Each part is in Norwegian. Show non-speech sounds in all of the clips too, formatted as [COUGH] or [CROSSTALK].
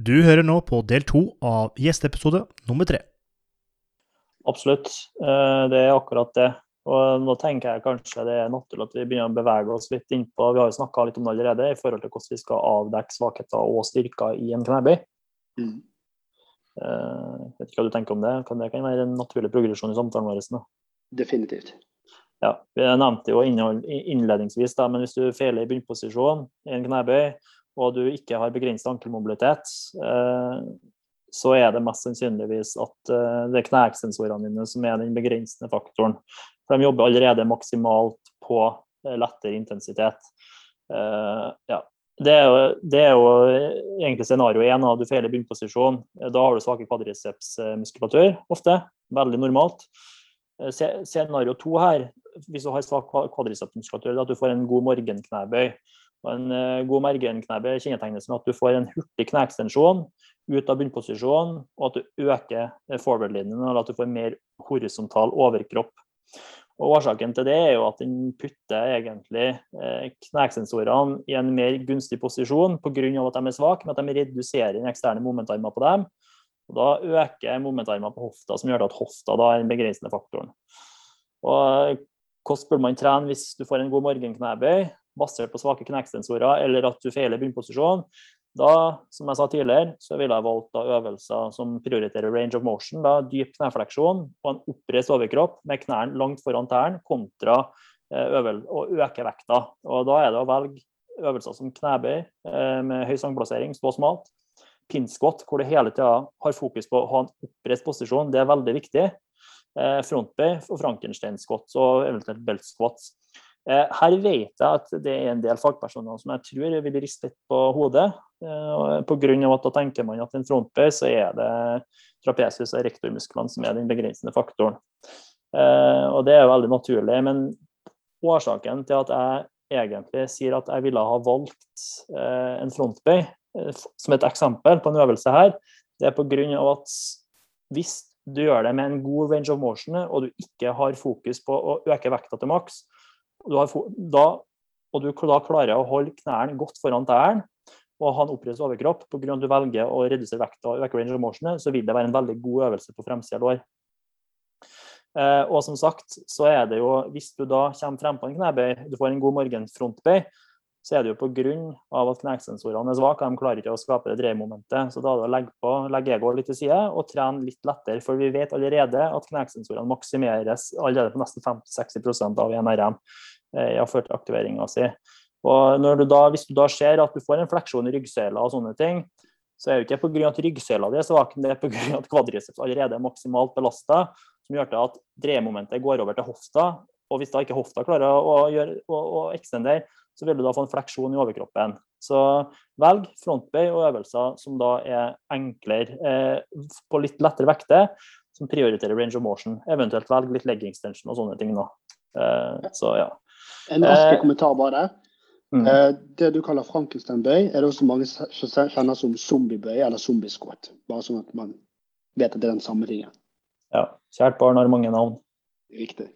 Du hører nå på del to av gjesteepisode nummer tre. Absolutt, eh, det er akkurat det. Og nå tenker jeg kanskje det er naturlig at vi begynner å bevege oss litt innpå Vi har jo snakka litt om det allerede, i forhold til hvordan vi skal avdekke svakheter og styrker i en knebøy. Mm. Uh, vet ikke hva du tenker om det? Kan det kan være en naturlig progresjon i samtalen vår? Da? Definitivt. Ja, Vi nevnte jo innledningsvis, da, men hvis du feiler i bunnposisjon i en knebøy, og du ikke har begrenset ankelmobilitet, uh, så er det mest sannsynligvis at uh, det er knæksensorene dine som er den begrensende faktoren. For de jobber allerede maksimalt på lettere intensitet. ja, det er, jo, det er, jo, egentlig scenario én. Du feiler bunnposisjon. Da har du svake kvadricepsmuskulatur ofte. Veldig normalt. Eh, scenario to her, hvis du har svak kvadricepsmuskulatur, er at du får en god morgenknebøy. En uh, god morgenknebøy kjennetegnes med at du får en hurtig kneekstensjon ut av bunnposisjon, og at du øker forward-linjen, eller at du får mer horisontal overkropp. Og Årsaken til det er jo at den putter egentlig eh, i en mer gunstig posisjon pga. at de er svake, men at de reduserer den eksterne momentarmen på dem. Og Da øker momentarmen på hofta, som gjør at hofta da er den begrensende faktoren. Og Hvordan bør man trene hvis du får en god morgenknebøy basert på svake knesensorer, eller at du feiler bunnposisjon? Da, som jeg sa tidligere, så ville jeg valgt da øvelser som prioriterer range of motion. Da, dyp knefleksjon og en oppreist overkropp med knærne langt foran tærne, kontra eh, øvel, å øke vekta. Og Da er det å velge øvelser som knebøy eh, med høy sangplassering, stå smalt. Pinsquat, hvor du hele tida har fokus på å ha en oppreist posisjon, det er veldig viktig. Eh, frontbøy og frankenstein-squat og eventuelt belt squats. Eh, her vet jeg at det er en del fagpersoner som jeg tror vil riste litt på hodet. Eh, Pga. at da tenker man at en frontbøy så er det trapezius og rektormusklene som er den begrensende faktoren. Eh, og det er veldig naturlig. Men årsaken til at jeg egentlig sier at jeg ville ha valgt en frontbøy som et eksempel på en øvelse her, det er pga. at hvis du gjør det med en god range of motion, og du ikke har fokus på å øke vekta til maks, og du, har, da, og du da klarer å holde knærne godt foran tærne og ha en oppreist overkropp pga. at du velger å redusere vekta range så vil det være en veldig god øvelse på fremsida lår. Eh, og som sagt, så er det jo, hvis du da kommer frem på en knebøy, du får en god morgenfrontbøy, så er det jo pga. at knekksensorene er svake, de klarer ikke å skape det dreiemomentet. Så da er det å legge, på, legge egoet litt til side og trene litt lettere. For vi vet allerede at knekksensorene maksimeres allerede på nesten 50-60% av NRM eh, har ført aktiveringa si. Og du da, Hvis du da ser at du får en fleksjon i ryggsøyla og sånne ting, så er det ikke pga. at ryggsøyla er svak, men det er pga. at kvadriceps allerede er maksimalt belasta, som gjør til at dreiemomentet går over til hofta. Og hvis da ikke hofta klarer å, gjøre, å, å extendere, så vil du da få en fleksjon i overkroppen. Så velg frontbøy og øvelser som da er enklere eh, på litt lettere vekter, som prioriterer range of motion. Eventuelt velg litt leg extension og sånne ting. nå. Eh, så ja. En rask eh, kommentar bare. Mm. Eh, det du kaller Frankenstein-bøy, er det også mange som kjenner som zombiebøy eller zombiesquat. Bare sånn at man vet at det er den samme tingen. Ja. Kjært barn har mange navn. Riktig.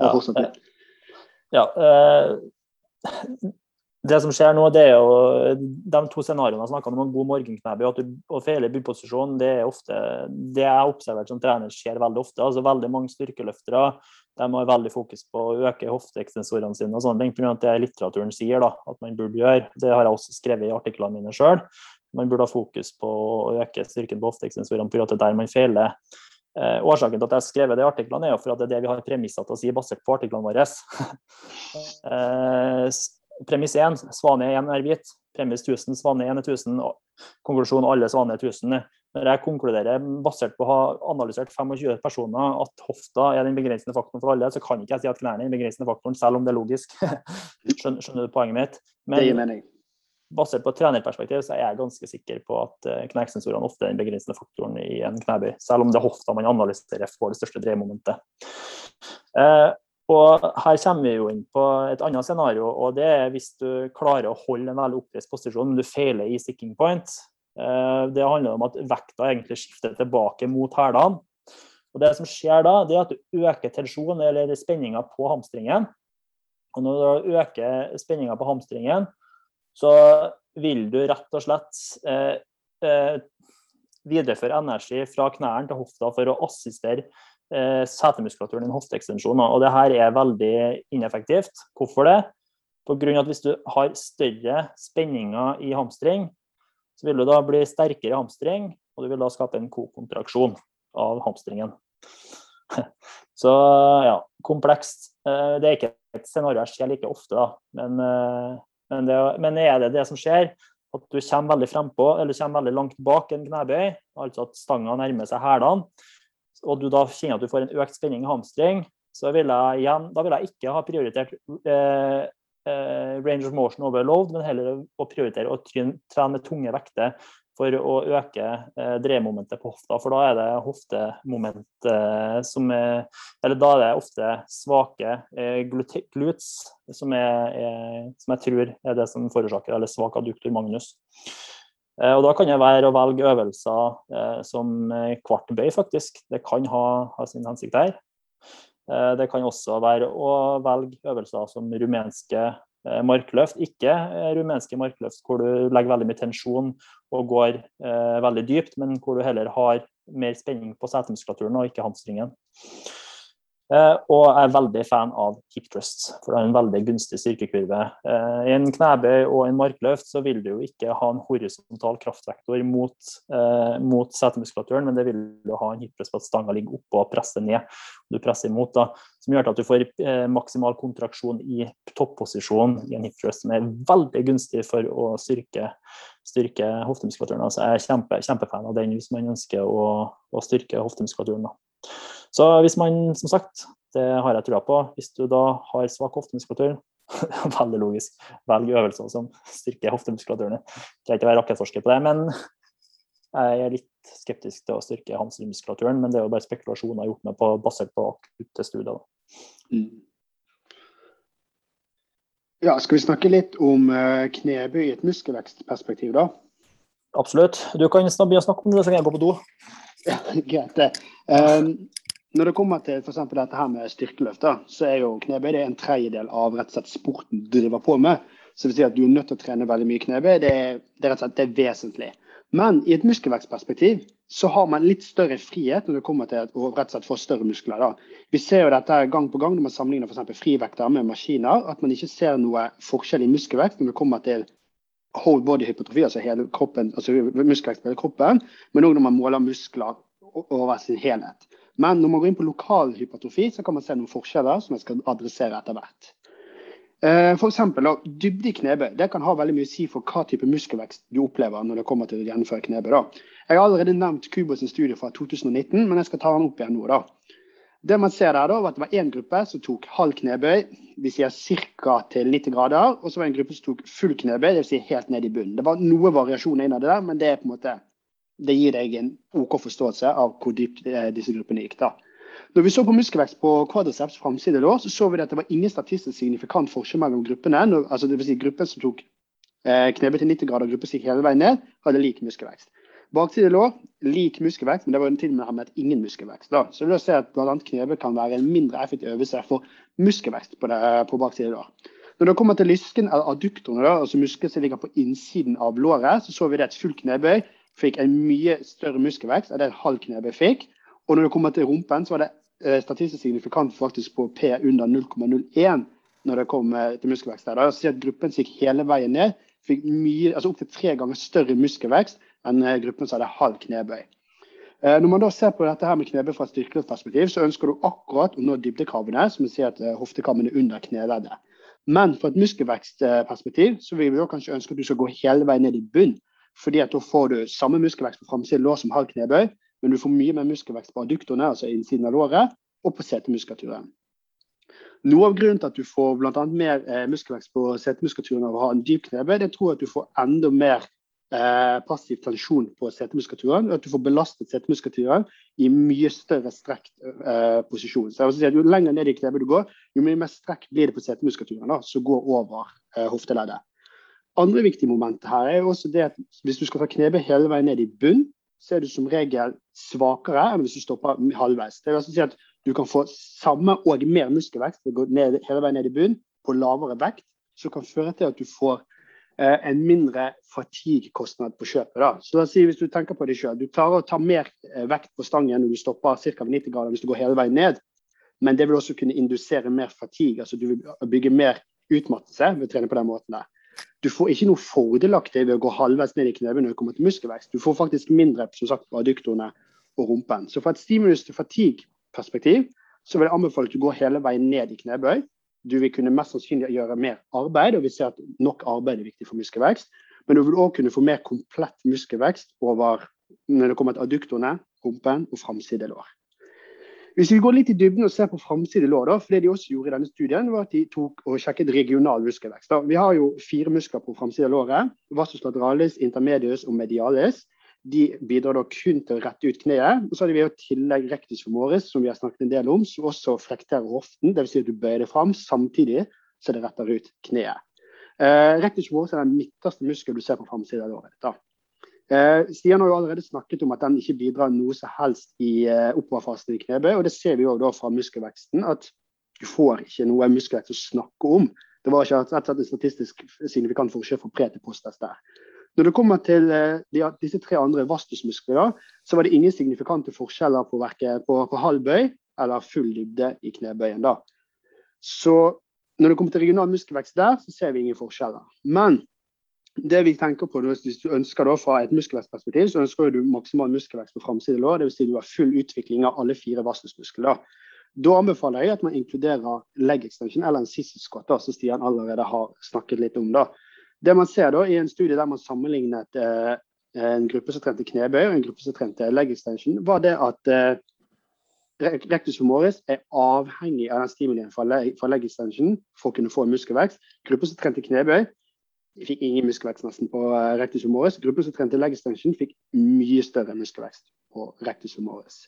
Ja, eh, ja, eh, det som skjer nå, det er jo de to scenarioene jeg snakka om, en god morgenknebøy og, og feil bunnposisjon, det er ofte det jeg har som trener skjer veldig ofte. altså Veldig mange styrkeløftere de har veldig fokus på å øke hofteekstensorene sine. og sånne ting, pga. det litteraturen sier da, at man burde gjøre. Det har jeg også skrevet i artiklene mine sjøl. Man burde ha fokus på å øke styrken på hofteekstensorene pga. det er der man feiler. Eh, årsaken til at jeg har skrevet det i artiklene, er jo for at det er det vi har premisser til å si basert på artiklene våre. [LAUGHS] eh, Premiss 1, svane 1 er hvit. Premiss 1000, svane 1 er 1000. Konklusjon alle svane er 1000. Når jeg konkluderer basert på å ha analysert 25 personer at hofta er den begrensende faktoren for alle, så kan ikke jeg si at knærne er den begrensende faktoren, selv om det er logisk. [LAUGHS] skjønner, skjønner, du poenget mitt? Men, det gir mening. Basert på et trenerperspektiv så er jeg ganske sikker på at knekksensorene ofte er den begrensende faktoren i en knebøy, selv om det er hofta man analyserer for det største dreiemomentet. Eh, og Her kommer vi jo inn på et annet scenario, og det er hvis du klarer å holde en veldig oppreist posisjon, men du feiler i sticking point. Eh, det handler om at vekta egentlig skifter tilbake mot hælene. Og Det som skjer da, det er at du øker tensjonen eller spenninga på hamstringen. Og når du øker spenninga på hamstringen, så vil du rett og slett eh, eh, videreføre energi fra knærne til hofta for å assistere eh, setemuskulaturen i en hofteekstensjon. Og det her er veldig ineffektivt. Hvorfor det? Av at Hvis du har større spenninger i hamstring, så vil du da bli sterkere hamstring, og du vil da skape en kokontraksjon av hamstringen. [LAUGHS] Så ja, komplekst. Eh, det er ikke et scenario jeg ser like ofte, da. Men, eh, men, det, men, er det det som skjer, at du kommer veldig frempå, eller kommer veldig langt bak en knebøy, altså at stanga nærmer seg hælene, og du da kjenner at du får en økt spenning i hamstring, så vil jeg igjen, da vil jeg ikke ha prioritert eh, eh, range of motion overload, men heller å prioritere å trene med tunge vekter for å øke eh, dreiemomentet på hofta. For da er det hoftemoment eh, som er Eller da er det ofte svake eh, glutes som, er, er, som, jeg tror er det som forårsaker eller svak adduktor magnus. Eh, og Da kan det være å velge øvelser eh, som kvart bøy, faktisk. Det kan ha, ha sin hensikt. Eh, det kan også være å velge øvelser som rumenske Eh, markløft. Ikke eh, rumenske markløft hvor du legger veldig mye tensjon og går eh, veldig dypt, men hvor du heller har mer spenning på setemuskulaturen og ikke hamstringen. Eh, og jeg er veldig fan av hip thrust, for det er en veldig gunstig styrkekurve. Eh, I en knebøy og en markløft så vil du jo ikke ha en horisontal kraftvektor mot, eh, mot setemuskulaturen, men det vil du ha en hip thrust på at stanga ligger oppå og presser ned. Du presser imot, da, som gjør at du får maksimal kontraksjon i topposisjon i en hip thrust, som er veldig gunstig for å styrke, styrke hoftemuskulaturen. Altså, jeg er kjempe, kjempefan av den hvis man ønsker å, å styrke hoftemuskulaturen. Da. Så hvis man, som sagt, det har jeg trua på, hvis du da har svak hoftemuskulatur, [LAUGHS] veldig logisk, velg øvelser som styrker hoftemuskulaturen. Trenger ikke å være rakettforsker på det, men jeg er litt skeptisk til å styrke hamstringmuskulaturen. Men det er jo bare spekulasjoner gjort meg på, basert på akutte studier. Mm. Ja, skal vi snakke litt om uh, knebøy i et muskelvekstperspektiv, da? Absolutt. Du kan begynne å snakke om det, så kan jeg gå på do. Ja, [LAUGHS] greit. Um, når det kommer til for dette her med styrkeløft, så er jo knebøy en tredjedel av rett og slett sporten du driver på med. Så vil si at du er nødt til å trene veldig mye knebøy. Det, det, er rett og slett det er vesentlig. Men i et muskelvekstperspektiv så har man litt større frihet når det kommer til å rett og slett få større muskler. Da. Vi ser jo dette gang på gang når man sammenligner f.eks. frivekter med maskiner, at man ikke ser noe forskjell i muskelvekst når det kommer til whole body hypotrofi, altså hele kroppen, altså muskelvekst på hele kroppen, men òg når man måler muskler over sin helhet. Men når man går inn på lokal hypertrofi, så kan man se noen forskjeller som jeg skal adressere etter hvert. Eh, F.eks. dybde i knebøy. Det kan ha veldig mye å si for hva type muskelvekst du opplever når det kommer til å gjennomføre knebøy. Jeg har allerede nevnt Kubos studie fra 2019, men jeg skal ta den opp igjen nå. da. Det man ser der da, var at det var én gruppe som tok halv knebøy, vi sier ca. til 90 grader. Og så var det en gruppe som tok full knebøy, dvs. Si helt ned i bunnen. Det var noe variasjon innad der, men det er på en måte det gir deg en OK forståelse av hvor dypt eh, disse gruppene gikk. da. Når vi så på muskelvekst på quadriceps framside så så vi at det var ingen statistisk signifikant forskjell mellom gruppene. Altså det si Gruppen som tok eh, knebøy til 90 grader og gruppen som gikk hele veien ned, hadde lik muskelvekst. Bakside lår lik muskelvekst, men det var til og med ingen muskelvekst. Da. Så vil se at bl.a. knebet kan være en mindre effektiv øvelse for muskelvekst på, det, på bakside lår. Når det kommer til lysken, eller adduktorene, altså muskler som ligger på innsiden av låret, så så vi det et full knebøy fikk en mye større muskelvekst enn det en halv knebøy fikk. Og når det kommer til rumpen, så var det eh, statistisk signifikant faktisk på P under 0,01 når det kom eh, til muskelvekst. Der. Så at gruppen gikk hele veien ned, fikk mye, altså opptil tre ganger større muskelvekst enn eh, gruppen som hadde halv knebøy. Når man da ser på dette her med knebøy fra et styrkeløftperspektiv, så ønsker du akkurat å nå dybdekravene, som vil si at hoftekammen er under kneleddet. Men fra et muskelvekstperspektiv så vil vi kanskje ønske at du skal gå hele veien ned i bunn fordi at da får du samme muskelvekst på framsiden lår som halv knebøy, men du får mye mer muskelvekst på adduktorene, altså innsiden av låret, og på setemuskulaturen. Noe av grunnen til at du får bl.a. mer eh, muskelvekst på setemuskulaturen av å ha en dyp knebøy, det tror jeg at du får enda mer eh, passiv tensjon på setemuskulaturen. og At du får belastet setemuskulaturen i mye større strekt eh, posisjon. Så jeg vil si at Jo lenger ned i knebøy du går, jo mye mer strekk blir det på setemuskulaturen, som går over eh, hofteleddet andre viktige momentet her er jo også det at hvis du skal ta knebøy hele veien ned i bunn, så er du som regel svakere enn hvis du stopper halvveis. Det vil altså si at du kan få samme og mer muskelvekst ved å gå ned, hele veien ned i bunn på lavere vekt, som kan føre til at du får eh, en mindre fatigue-kostnad på kjøpet. da. Så da sier Hvis du tenker på deg sjøl, du klarer å ta mer eh, vekt på stangen når du stopper ca. 90 grader hvis du går hele veien ned, men det vil også kunne indusere mer fatigue. altså Du vil bygge mer utmattelse ved å trene på den måten. der. Du får ikke noe fordelaktig ved å gå halvveis ned i knebøy når det kommer til muskelvekst. Du får faktisk mindre som sagt, på adduktorene og rumpen. Så fra et stimulus til fatigue-perspektiv så vil jeg anbefale at du går hele veien ned i knebøy. Du vil kunne mest sannsynlig gjøre mer arbeid, og vi ser at nok arbeid er viktig for muskelvekst. Men du vil òg kunne få mer komplett muskelvekst over når det kommer til adduktorene, rumpen og framside lår. Hvis vi går litt i dybden og ser på framside lår, for det de også gjorde i denne studien, var at de tok og sjekket regional muskelvekst. Da. Vi har jo fire muskler på framside av låret. Vastus lateralis, intermedius og medialis. De bidrar da kun til å rette ut kneet. Og så har vi i tillegg rectus femoris, som vi har snakket en del om, som også flekterer hoften. Dvs. Si at du bøyer det fram samtidig så det retter ut kneet. Uh, rectus femoris er den midterste muskelen du ser på framsiden av låret. Eh, Stian har jo allerede snakket om at den ikke bidrar noe som helst i eh, oppoverfasen i knebøy. og Det ser vi jo da fra muskelveksten, at du får ikke noe muskelvekst å snakke om. Det var ikke rett og slett en statistisk signifikant forskjell fra pre til postest der. Når det kommer til eh, de, disse tre andre vastusmuskler, så var det ingen signifikante forskjeller på, på, på halv bøy eller full dybde i knebøyen. da. Så når det kommer til regional muskelvekst der, så ser vi ingen forskjeller. Men det vi tenker på Hvis du ønsker da fra et muskelvekstperspektiv, så ønsker du maksimal muskelvekst på framside lår. Dvs. Si du har full utvikling av alle fire vastusmuskler. Da anbefaler jeg at man inkluderer leg extension eller en sissy squat, som Stian allerede har snakket litt om. da. Det man ser da i en studie der man sammenlignet eh, en gruppe som trente knebøy og en gruppe som trente leg extension, var det at eh, rectus femoris er avhengig av den stimulien fra leg, fra leg extension for å kunne få muskelvekst. Gruppen som trente knebøy, de fikk ingen muskelvekst nesten på uh, rectus humoris. Gruppen som trente leg extension, fikk mye større muskelvekst på rectus humoris.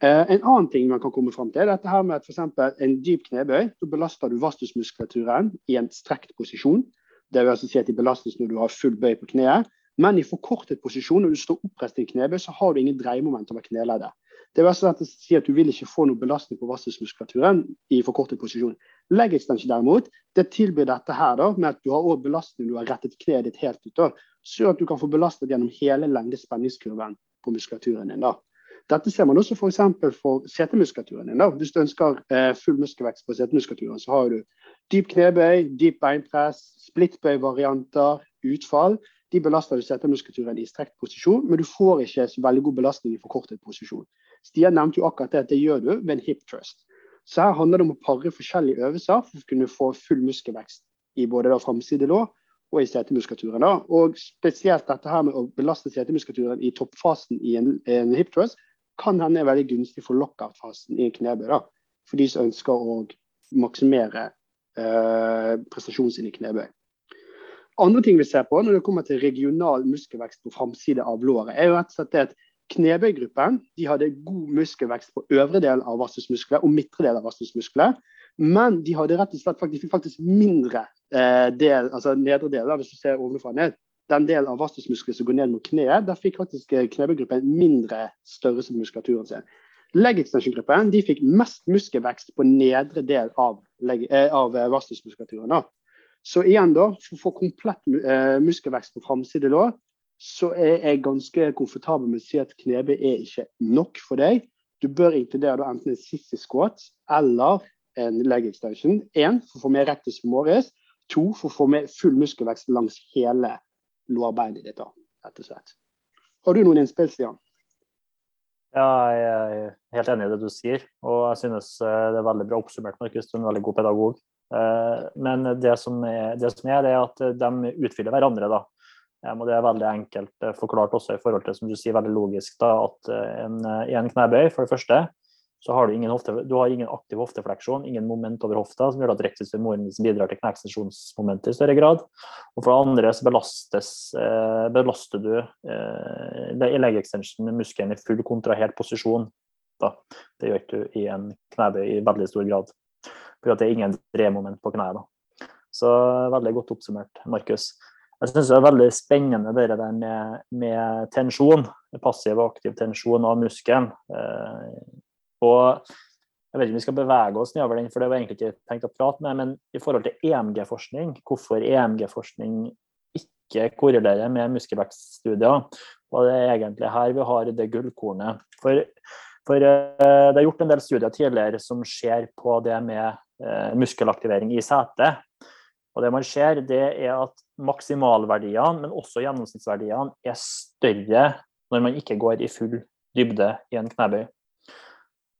Uh, en annen ting man kan komme fram til, er dette her med at for en dyp knebøy. Da belaster du vastusmuskulaturen i en strekt posisjon. Det vil altså si at de belastes når du har full bøy på kneet. Men i forkortet posisjon, når du står oppreist i en knebøy, så har du ingen dreiemoment over kneleddet. Det vil altså si at du vil ikke få noe belastning på vassmuskulaturen i forkortet posisjon. Leg extension derimot, det tilbyr dette her da, med at du har også belastning du har rettet kneet ditt helt ut. Så at du kan få belastet gjennom hele lengde spenningskurven på muskulaturen din. da. Dette ser man også f.eks. for, for setemuskulaturen din. da. Hvis du ønsker eh, full muskelvekst på setemuskulaturen, så har du dyp knebøy, dyp beinpress, splittbøyvarianter, utfall de belaster du setemuskulaturen i strekt posisjon, men du får ikke så veldig god belastning i forkortet posisjon. Stian nevnte jo akkurat det at det gjør du ved en hip trust. Så her handler det om å pare forskjellige øvelser for å kunne få full muskelvekst i både framside lår og i setemuskulaturen. Og spesielt dette her med å belaste setemuskulaturen i toppfasen i en, en hip trust kan hende er veldig gunstig for lockout-fasen i en knebøy. da, For de som ønsker å maksimere eh, prestasjonen sin i knebøy. Andre ting vi ser på når det kommer til regional muskelvekst på framside av låret, er jo rett og slett det at knebøygruppen de hadde god muskelvekst på øvre del av vastusmuskler og midtre del av vastusmuskler. Men de hadde rett og slett faktisk, faktisk mindre eh, del, altså nedre del, hvis du ser ovenfra ned. Den delen av vastusmuskelen som går ned mot kneet, der fikk faktisk eh, knebøygruppen mindre størrelse på muskulaturen sin. Leg extension-gruppen fikk mest muskelvekst på nedre del av, eh, av eh, vastusmuskulaturen. Så igjen, da, for å få komplett uh, muskelvekst på framside lår, så er jeg ganske komfortabel med å si at knebøy er ikke nok for deg. Du bør inkludere da enten en sissy squat eller en leg extension. Én for å få mer rectus femoris. To for å få mer full muskelvekst langs hele lårbeinet ditt. da, rett og slett. Har du noen innspill, Stian? Ja, jeg er helt enig i det du sier. Og jeg synes eh, det er veldig bra oppsummert, Markus. Du er en veldig god pedagog. Eh, men det som, er, det som er, det er at de utfyller hverandre. da. Og det er veldig enkelt eh, forklart også i forhold til som du sier, veldig logisk da, at eh, en, i en knebøy, for det første, så har du ingen, hofte, du har ingen aktiv hoftefleksjon, ingen moment over hofta, som gjør at rektusfemoren bidrar til kneekstensjonsmomentet i større grad. Og for det andre så belastes, eh, belaster du eh, leg extension-muskelen i full kontrahert posisjon. Da. Det gjør ikke du i en knebøy i veldig stor grad. For det er ingen dremoment på kneet. Så veldig godt oppsummert, Markus. Jeg syns det er veldig spennende det der med, med tensjon, passiv og aktiv tensjon av muskelen. Eh, og jeg vet ikke om vi skal bevege oss nedover den, for det var egentlig ikke tenkt å prate med, men i forhold til EMG-forskning, hvorfor EMG-forskning ikke korrelerer med muskelvekststudier. Og det er egentlig her vi har det gullkornet. For, for eh, det er gjort en del studier tidligere som ser på det med muskelaktivering i setet. Og det man ser, det er at maksimalverdiene, men også gjennomsnittsverdiene, er større når man ikke går i full dybde i en knebøy.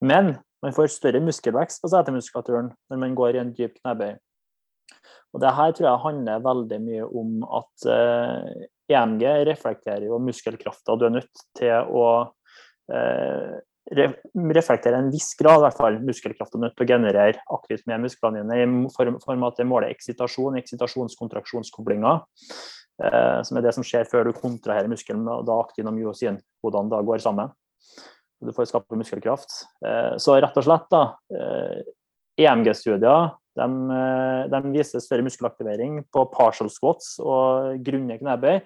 Men man får større muskelvekst på setemuskulaturen når man går i en dyp knebøy. Og det her tror jeg handler veldig mye om at eh, EMG reflekterer jo muskelkrafta. Du er nødt til å eh, re reflektere en viss grad, i hvert fall muskelkraft, og nødt til å generere aktivt med musklene i form, form at det måler eksitasjon, eksitasjonskontraksjonskoblinger. Eh, som er det som skjer før du kontraherer muskelen, og da aktin og myosinhodene da går sammen. Du får skape muskelkraft. Eh, så rett og slett, da. Eh, EMG-studier de, eh, de, viser større muskelaktivering på partial squats og grunne knebøy,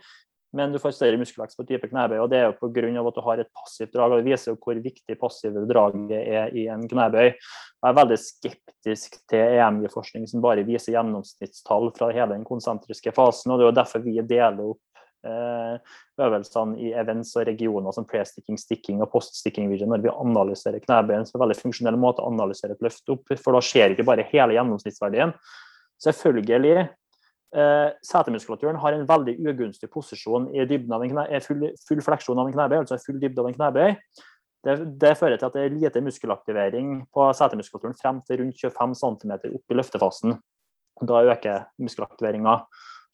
men du får større muskelvekst på type knebøy. og Det er jo pga. at du har et passivt drag. og Det viser jo hvor viktig passive draget er i en knebøy. Jeg er veldig skeptisk til EMG-forskning som bare viser gjennomsnittstall fra hele den konsentriske fasen. og Det er jo derfor vi deler opp Eh, øvelsene i events og regioner som pre-sticking, sticking og post-sticking vision når vi analyserer knebøyen. Så en veldig funksjonell måte å analysere et løft opp, for da ser ikke bare hele gjennomsnittsverdien. Selvfølgelig Setemuskulaturen har en veldig ugunstig posisjon i knebøy, full, full fleksjon av en knebøy, altså full dybde av en knebøy. Det, det, fører til at det er lite muskelaktivering på setemuskulaturen frem til rundt 25 cm opp i løftefasen. Da øker muskelaktiveringa.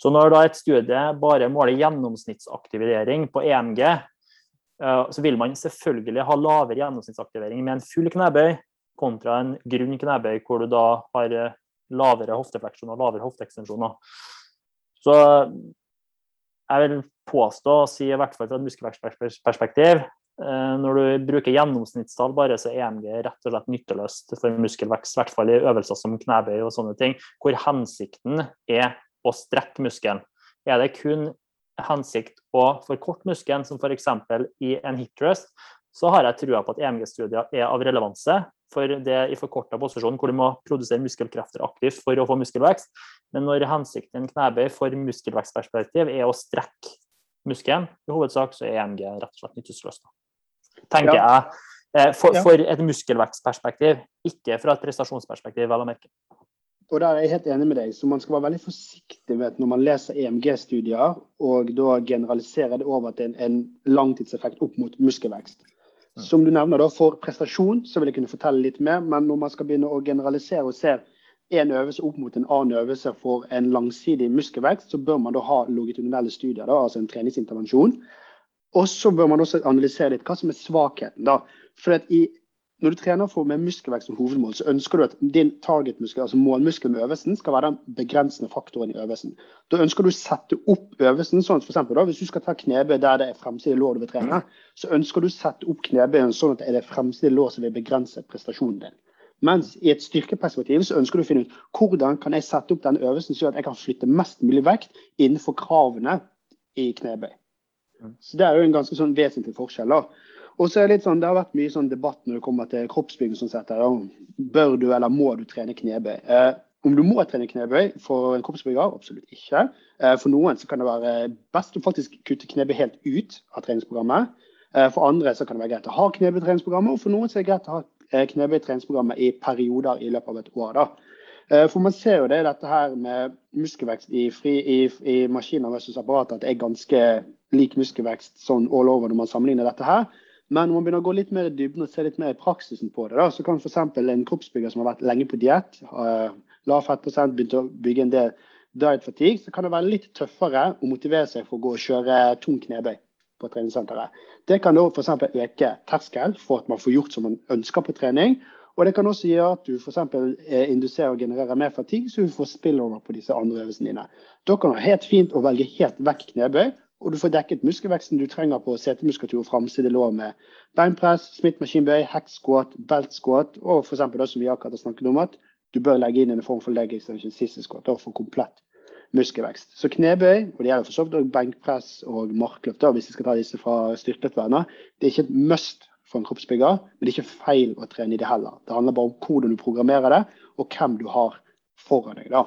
Så når da et studie bare måler gjennomsnittsaktivering på EMG, eh, så vil man selvfølgelig ha lavere gjennomsnittsaktivering med en full knebøy kontra en grunn knebøy hvor du da har eh, lavere hoftefleksjon og lavere hofteekstensjoner. Så jeg vil påstå, og si i hvert fall fra et muskelvekstperspektiv, eh, når du bruker gjennomsnittstall bare, så er EMG rett og slett nytteløst for muskelvekst. I hvert fall i øvelser som knebøy og sånne ting, hvor hensikten er å strekke muskelen. Er det kun hensikt å forkorte muskelen, som f.eks. i en hip thrust, så har jeg trua på at EMG-studier er av relevanse for det i forkorta posisjon, hvor du må produsere muskelkrefter aktivt for å få muskelvekst. Men når hensikten knebøy for muskelvekstperspektiv er å strekke muskelen, i hovedsak så er EMG rett og slett nytteløst. Tenker ja. jeg. Eh, for, ja. for, et muskelvekstperspektiv, ikke fra et prestasjonsperspektiv, vel å merke. Og der er jeg helt enig med deg. Så man skal være veldig forsiktig med når man leser EMG-studier, og da generaliserer det over til en, en langtidseffekt opp mot muskelvekst. Mm. Som du nevner, da, For prestasjon så vil jeg kunne fortelle litt mer, men når man skal begynne å generalisere og se en øvelse opp mot en annen øvelse for en langsidig muskelvekst, så bør man da ha longitudinelle studier, da, altså en treningsintervensjon. Og så bør man også analysere litt hva som er svakheten. da. For i når du trener for med muskelvekst som hovedmål, så ønsker du at din targetmuskel, altså målmuskel med øvelsen, skal være den begrensende faktoren i øvelsen. Da ønsker du å sette opp øvelsen sånn at for da, Hvis du skal ta knebøy der det er fremside lår du vil trene, så ønsker du å sette opp knebøyen sånn at det er det fremside lår som vil begrense prestasjonen din. Mens i et styrkeperspektiv så ønsker du å finne ut hvordan kan jeg sette opp den øvelsen sånn at jeg kan flytte mest mulig vekt innenfor kravene i knebøy. Så Det er jo en ganske sånn vesentlig forskjell. da. Og så er Det litt sånn, det har vært mye sånn debatt når det kommer til kroppsbygging. som setter, Bør du eller må du trene knebøy? Eh, om du må trene knebøy for en kroppsbygger? Absolutt ikke. Eh, for noen så kan det være best å faktisk kutte knebøy helt ut av treningsprogrammet. Eh, for andre så kan det være greit å ha knebøytreningsprogrammet, og for noen så er det greit å ha knebøy i treningsprogrammet i perioder i løpet av et år. da. Eh, for man ser jo det dette her med muskelvekst i, fri, i, i maskiner versus apparater, at det er ganske lik muskelvekst sånn all over når man sammenligner dette her. Men når man begynner å gå litt mer i dybden og se litt mer i praksisen på det, da, så kan f.eks. en kroppsbygger som har vært lenge på diett, uh, lav fettprosent, begynt å bygge en del diet fatigue, så kan det være litt tøffere å motivere seg for å gå og kjøre tung knebøy på treningssenteret. Det kan da f.eks. øke terskel for at man får gjort som man ønsker på trening. Og det kan også gjøre at du f.eks. Eh, induserer og genererer mer fatigue, så du får spillover på disse andre øvelsene dine. Da kan det være helt fint å velge helt vekk knebøy og du får dekket muskelveksten du trenger på setemuskulatur og framside lår med beinpress, smittmaskinbøy, hack-squat, belt-squat og f.eks. det som vi akkurat har snakket om, at du bør legge inn en form for leg extension siste squat for komplett muskelvekst. Så knebøy, og det gjelder for så vidt benkpress og markløft, hvis vi skal ta disse fra styrkeløftvernet, det er ikke et must for en kroppsbygger, men det er ikke feil å trene i det heller. Det handler bare om hvordan du programmerer det, og hvem du har foran deg. da.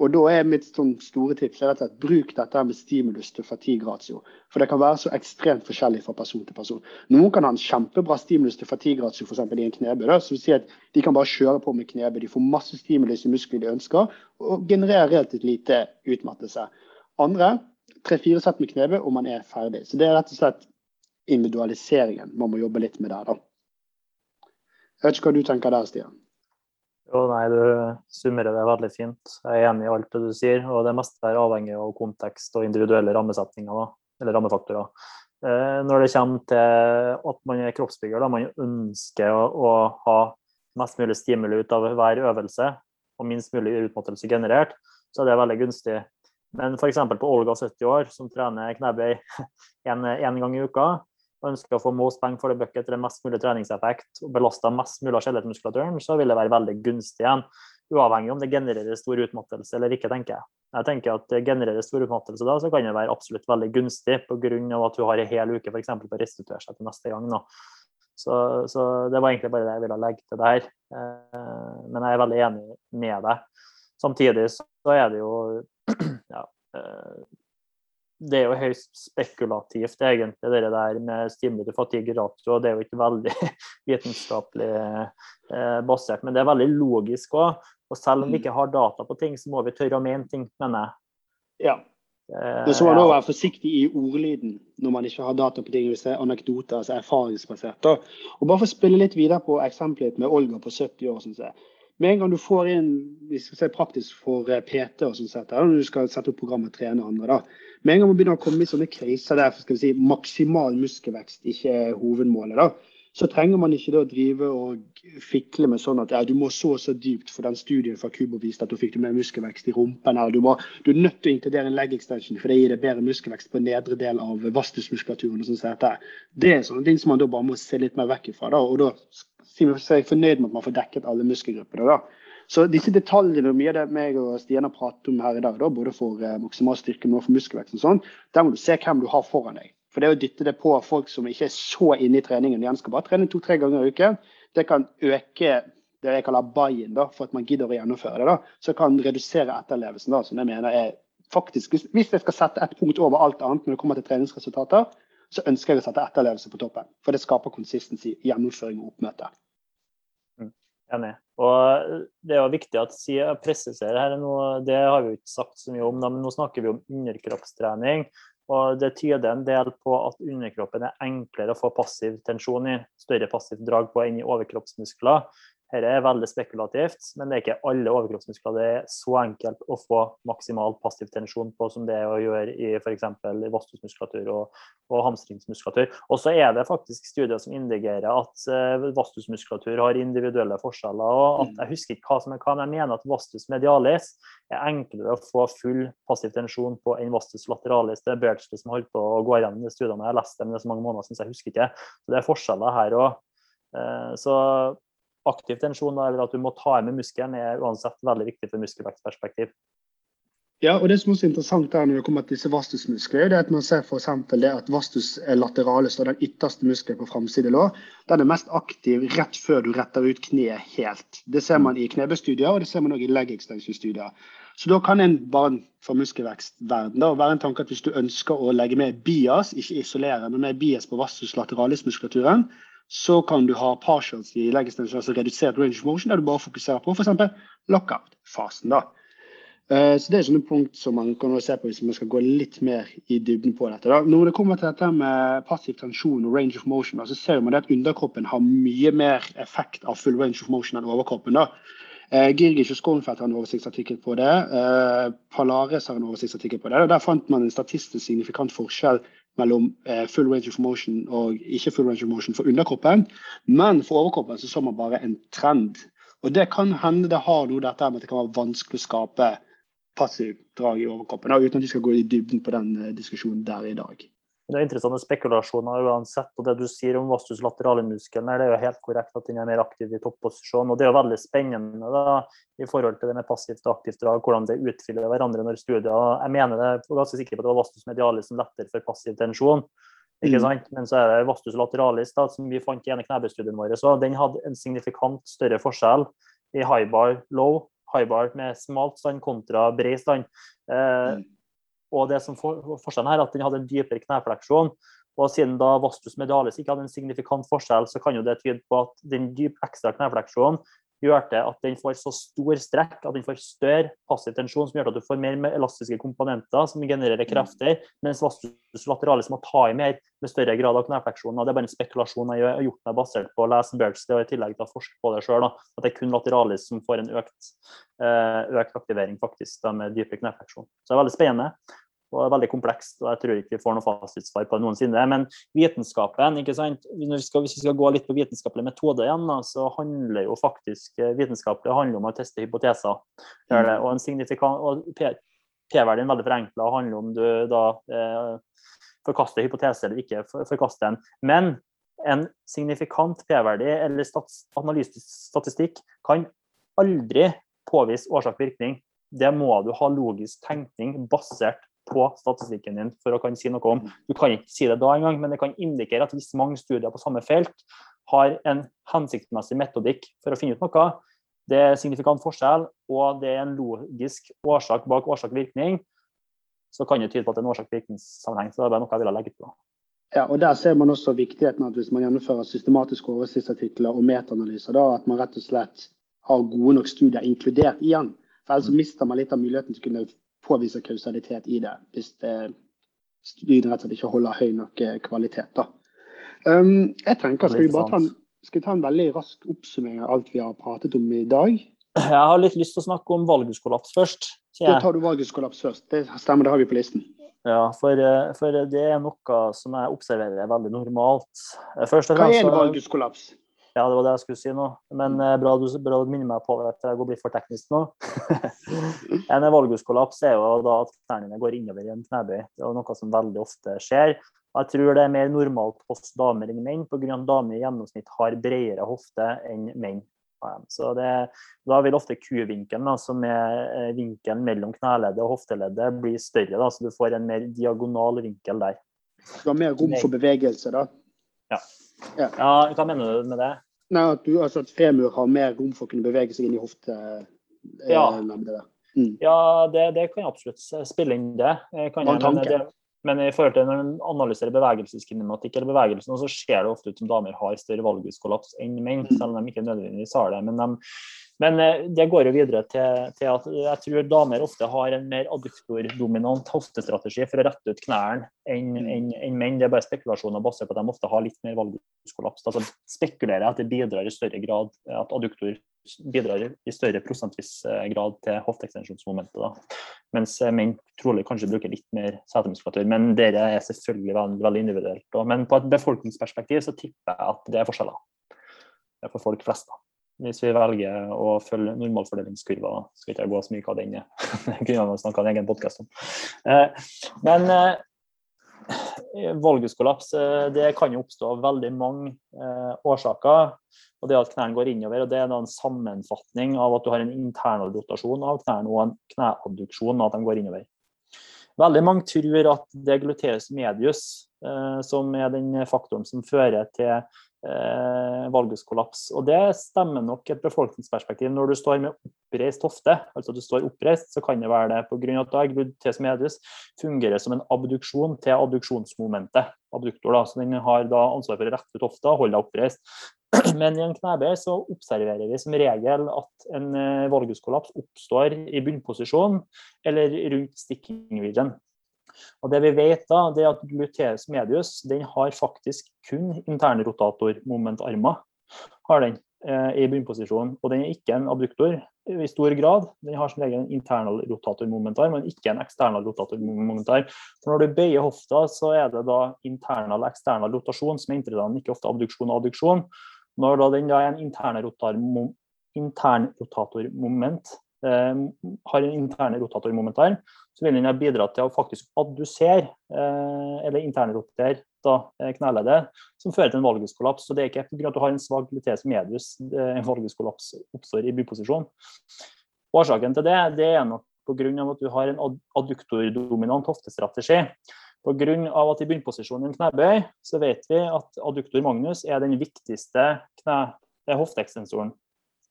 Og da er mitt sånn store tips og slett bruk dette med stimulus til fatigue-ratio. For det kan være så ekstremt forskjellig fra person til person. Noen kan ha en kjempebra stimulus til fatigue-ratio f.eks. i en knebøy. Vil si at De kan bare kjøre på med knebøy. De får masse stimulus i muskler de ønsker, og genererer relativt lite utmattelse. Andre tre-fire sett med knebøy, og man er ferdig. Så det er rett og slett individualiseringen man må jobbe litt med der. da. Jeg vet ikke hva du tenker der, Stian? Jo, nei, Du summerer det veldig fint. Jeg er enig i alt det du sier. og Det meste er avhengig av kontekst og individuelle rammesetninger, da, eller rammefaktorer. Eh, når det kommer til at man er kroppsbygger, da man ønsker å, å ha mest mulig stimuli ut av hver øvelse og minst mulig utmattelse generert, så er det veldig gunstig. Men f.eks. på Olga 70 år, som trener knebøy [LAUGHS] én gang i uka, og ønsker å få most bang for the bucket til mest mulig treningseffekt og belasta mest mulig av skjelettmuskulaturen, så vil det være veldig gunstig igjen. Uavhengig om det genererer stor utmattelse eller ikke, tenker jeg. Jeg tenker at det genererer stor utmattelse da, så kan det være absolutt veldig gunstig pga. at du har en hel uke eksempel, på å restituere seg til neste gang. Nå. Så, så, det var egentlig bare det jeg ville legge til der. Eh, men jeg er veldig enig med deg. Samtidig så er det jo [CLEARS THROAT] ja, eh, det er jo høyst spekulativt, egentlig, det der med stimuli fatigue ratio. Det er jo ikke veldig [LAUGHS] vitenskapelig eh, basert, men det er veldig logisk òg. Og selv om vi mm. ikke har data på ting, så må vi tørre å mene ting, mener jeg. Ja. Men så må man være forsiktig i ordlyden når man ikke har data på ting, hvis det er anekdoter, altså erfaringsbasert. Og bare for å spille litt videre på eksempelet med Olga på 70 år. Synes jeg. Med en gang du får inn vi skal si praktisk for eh, PT og sånt, når du skal sette opp program og trene andre, da, med en gang man begynner å komme i sånne kriser der skal vi si, maksimal muskelvekst ikke er hovedmålet, da, så trenger man ikke da drive og fikle med sånn at ja, du må så og så dypt, for den studien fra Kubo viste at du fikk mer muskelvekst i rumpen. eller du, du, er nødt til å inkludere en leg extension, for det gir deg bedre muskelvekst på nedre del av vastusmuskulaturen. og sånt. Det er sånne ting som man da bare må se litt mer vekk ifra. da, og da er jeg fornøyd med at man får dekket alle muskelgruppene. da. Så disse detaljene og mye av det meg og Stian har pratet om her i dag, da, både for eh, maksimal styrke og for muskelvekst, og sånn, der må du se hvem du har foran deg. For det å dytte det på folk som ikke er så inne i treningen, de skal bare trene to-tre ganger i uken, det kan øke det jeg kaller buy-in, for at man gidder å gjennomføre det. da, Så kan redusere etterlevelsen, da, som jeg mener er faktisk Hvis jeg skal sette et punkt over alt annet når det kommer til treningsresultater, så ønsker jeg å sette etterlevelse på toppen. For det skaper konsistensi, gjennomføring og oppmøte. Enig. Og Det er jo viktig at jeg presiserer her nå, det har vi jo ikke sagt så mye om, men nå snakker vi om underkroppstrening. Og Det tyder en del på at underkroppen er enklere å få passiv tensjon i, større passivt drag på enn i overkroppsmuskler. Dette er veldig spekulativt, men det er ikke alle overkroppsmuskler det er så enkelt å få maksimal passiv tensjon på som det er å gjøre i f.eks. vastusmuskulatur og, og hamstringsmuskulatur. Og så er det faktisk studier som indikerer at uh, vastusmuskulatur har individuelle forskjeller. og at mm. Jeg husker ikke hva som er hva, men jeg mener at vastus medialis er enklere å få full passiv tensjon på enn vastus lateralis. Det er Bertsley som holdt på å gå gjennom de studiene. Jeg har lest dem er så mange måneder, synes jeg husker ikke. Så det er forskjeller her òg. Uh, så aktiv tensjon, eller at du må ta med muskelen, er uansett veldig viktig for muskelvekstperspektiv. Ja, og Det som også er interessant der når det kommer til disse vastusmuskler, det er at man ser for det at vastus lateralis, den ytterste muskelen på framside lår, den er mest aktiv rett før du retter ut kneet helt. Det ser man i knebestudier, og det ser man også i leg extension-studier. Så da kan en barn for muskelvekstverden da, være en tanke at hvis du ønsker å legge med bias, ikke isolere, men med bias på vastus lateralis-muskulaturen, så kan du ha partials i leggestension, altså redusert range of motion, der du bare fokuserer på f.eks. lockout-fasen. da. Eh, så Det er sånne punkt som man kan se på hvis man skal gå litt mer i dybden på dette. Da. Når det kommer til dette med passiv tensjon og range of motion, så ser man at underkroppen har mye mer effekt av full range of motion enn overkroppen. da. Eh, Girgic og Skornfeldt har en oversiktsartikkel på det. Eh, Palares har en oversiktsartikkel på det. og Der fant man en statistisk signifikant forskjell mellom eh, full range of motion og ikke full range of motion for underkroppen. Men for overkroppen så så man bare en trend. Og det kan hende det har noe dette med at det kan være vanskelig å skape passivt drag i overkroppen, uten at vi skal gå i dybden på den eh, diskusjonen der i dag. Det er interessante spekulasjoner uansett. og Det du sier om vastus laterale-muskelen, det er jo helt korrekt at den er mer aktiv i topposisjon. og Det er jo veldig spennende da, i forhold til det med passivt og aktivt drag, hvordan det utfyller hverandre når studier Jeg mener det jeg er ganske sikker på at det var vastus medialis som letter for passiv tensjon. ikke mm. sant? Men så er det vastus lateralis da, som vi fant i ene knebestudien vår. så Den hadde en signifikant større forskjell i high bar low, high bar med smalt stand kontra bred stand. Eh, Mm. Og det som for, Forskjellen her er at den hadde en dypere knefleksjon. Og siden da vastus medialis ikke hadde en signifikant forskjell, så kan jo det tyde på at den dype ekstra knefleksjonen gjør det at den får så stor strekk at den får større passiv tensjon, som gjør at du får mer elastiske komponenter som genererer krefter, mens vastus lateralis må ta i mer med større grad av knefleksjon. Det er bare en spekulasjon jeg har gjort meg basert på å lese Birds og i tillegg til å forske på det sjøl. At det er kun lateralis som får en økt, eh, økt aktivering faktisk med dypere knefleksjon. Så det er veldig spennende og er veldig komplekst. og Jeg tror ikke vi får noe fasitsvar på det noensinne. Men vitenskapen, ikke sant? Når vi skal, hvis vi skal gå litt på vitenskapelig metode igjen, da, så handler jo faktisk eh, handler om å teste hypoteser. Mm. Og en signifikant, P-verdien er veldig forenkla handler om du da eh, forkaster hypoteser eller ikke for- forkaster den. Men en signifikant P-verdi eller stats, analytisk statistikk kan aldri påvise årsak-virkning. Det må du ha logisk tenkning basert på statistikken din for å kan si noe om. Du kan ikke si det da engang, men det kan indikere at hvis mange studier på samme felt har en hensiktsmessig metodikk for å finne ut noe, det er signifikant forskjell, og det er en logisk årsak bak årsak-virkning, så kan det tyde på at det er en årsak-virkningssammenheng. Så det er bare noe jeg ville legge på. Ja, og Der ser man også viktigheten at hvis man gjennomfører systematiske oversiktsartikler og metaanalyser, da at man rett og slett har gode nok studier inkludert igjen. For Ellers mister man litt av muligheten til å kunne påvise kausalitet i det, hvis det, studiene rett og slett ikke holder høy nok eh, kvalitet. da. Um, jeg tenker, Skal vi bare ta en, skal vi ta en veldig rask oppsummering av alt vi har pratet om i dag? Jeg har litt lyst til å snakke om valguskollaps først. Da tar du valguskollaps først. Det stemmer, det har vi på listen. Ja, for, eh, for det er noe som jeg observerer veldig normalt. Eh, Først og Hva er en valguskollaps? Ja, det var det jeg skulle si nå. Men eh, bra du, bra du minner meg på det, at jeg går blir for teknisk nå. [LAUGHS] en valguskollaps er jo da at knærne går innover i en knebøy. Det er noe som veldig ofte skjer. Jeg tror det er mer normalt hos damer enn menn, pga. at damer i gjennomsnitt har bredere hofte enn menn. Så det, Da vil ofte kuvinkelen, da, som er eh, vinkelen mellom kneleddet og hofteleddet, bli større. Da, så du får en mer diagonal vinkel der. Du har mer rom for bevegelse, da? Ja, Hva mener du med det? Nei, at, du, altså at femur har mer rom for å kunne bevege seg inn i hofte... eh, Ja. Mm. Ja, det, det kan absolutt spille inn det. eh, Kan jeg, men, det men i forhold til når man analyserer bevegelseskinematikk eller bevegelsen, så ser det ofte ut som damer har større valguskollaps enn menn, Mm. selv om de ikke nødvendigvis har det. Men, de, men eh, det går jo videre til, til at jeg tror damer ofte har en mer adduktordominant hoftestrategi for å rette ut knærne enn en, enn- enn menn. Det er bare spekulasjoner basert på at de ofte har litt mer valguskollaps. Altså spekulerer at det bidrar i større grad, at adduktor bidrar i større prosentvis eh, grad til hofteekstensjonsmomentet. da. Mens eh, menn trolig kanskje bruker litt mer setemuskulatur. Men dere er selvfølgelig veldig, veldig individuelt. da. Men på et befolkningsperspektiv så tipper jeg at det er forskjeller. Det er for folk flest. da. Hvis vi velger å følge normalfordelingskurva, skal ikke jeg gå så mye hva den er. [LAUGHS] Det kunne jeg snakka en egen podkast om. Eh, Men eh, valguskollaps eh, det kan jo oppstå av veldig mange årsaker. Og det at knærne går innover, og det er en sammenfatning av at du har en internal rotasjon av knærne og en kneadduksjon av at de går innover. Veldig mange tror at det er gluteus medius som er den faktoren som fører til eh, valguskollaps. Og det stemmer nok et befolkningsperspektiv. Når du står med oppreist hofte, altså du står oppreist, så kan det være det pga. at da gluteus medius fungerer som en abduksjon til abduksjonsmomentet. Abduktor, da, så den har da ansvar for å rette ut hofta og holde deg oppreist. [CLEARS THROAT] Men i en knebøy så observerer vi som regel at en eh, valguskollaps oppstår i bunnposisjon eller rundt sticking region. Og det vi vet da, det er at gluteus medius den har faktisk kun internrotatormomentarmer. Har den eh, i bunnposisjon. Og den er ikke en abduktor i stor grad. Den har som regel en internal rotatormomentar, men ikke en eksternal rotatormomentar. For når du bøyer hofta, så er det da internal og eksternal rotasjon som er interessant, ikke ofte abduksjon og adduksjon. Når da den da er en internrotatormoment internrotatormoment eh, har en interne rotatormomentar, så vil den ha bidratt til å faktisk addusere eh, eller internrotere eh, kneleddet, som fører til en valguskollaps. Så det er ikke pga. at du har en svak gluteus medius en valguskollaps oppstår i byposisjon. Årsaken til det, det er nok pga. at du har en ad- adduktordominant hoftestrategi. Pga. at i bunnposisjonen i en knebøy så vet vi at adduktor magnus er den viktigste hofteekstensoren.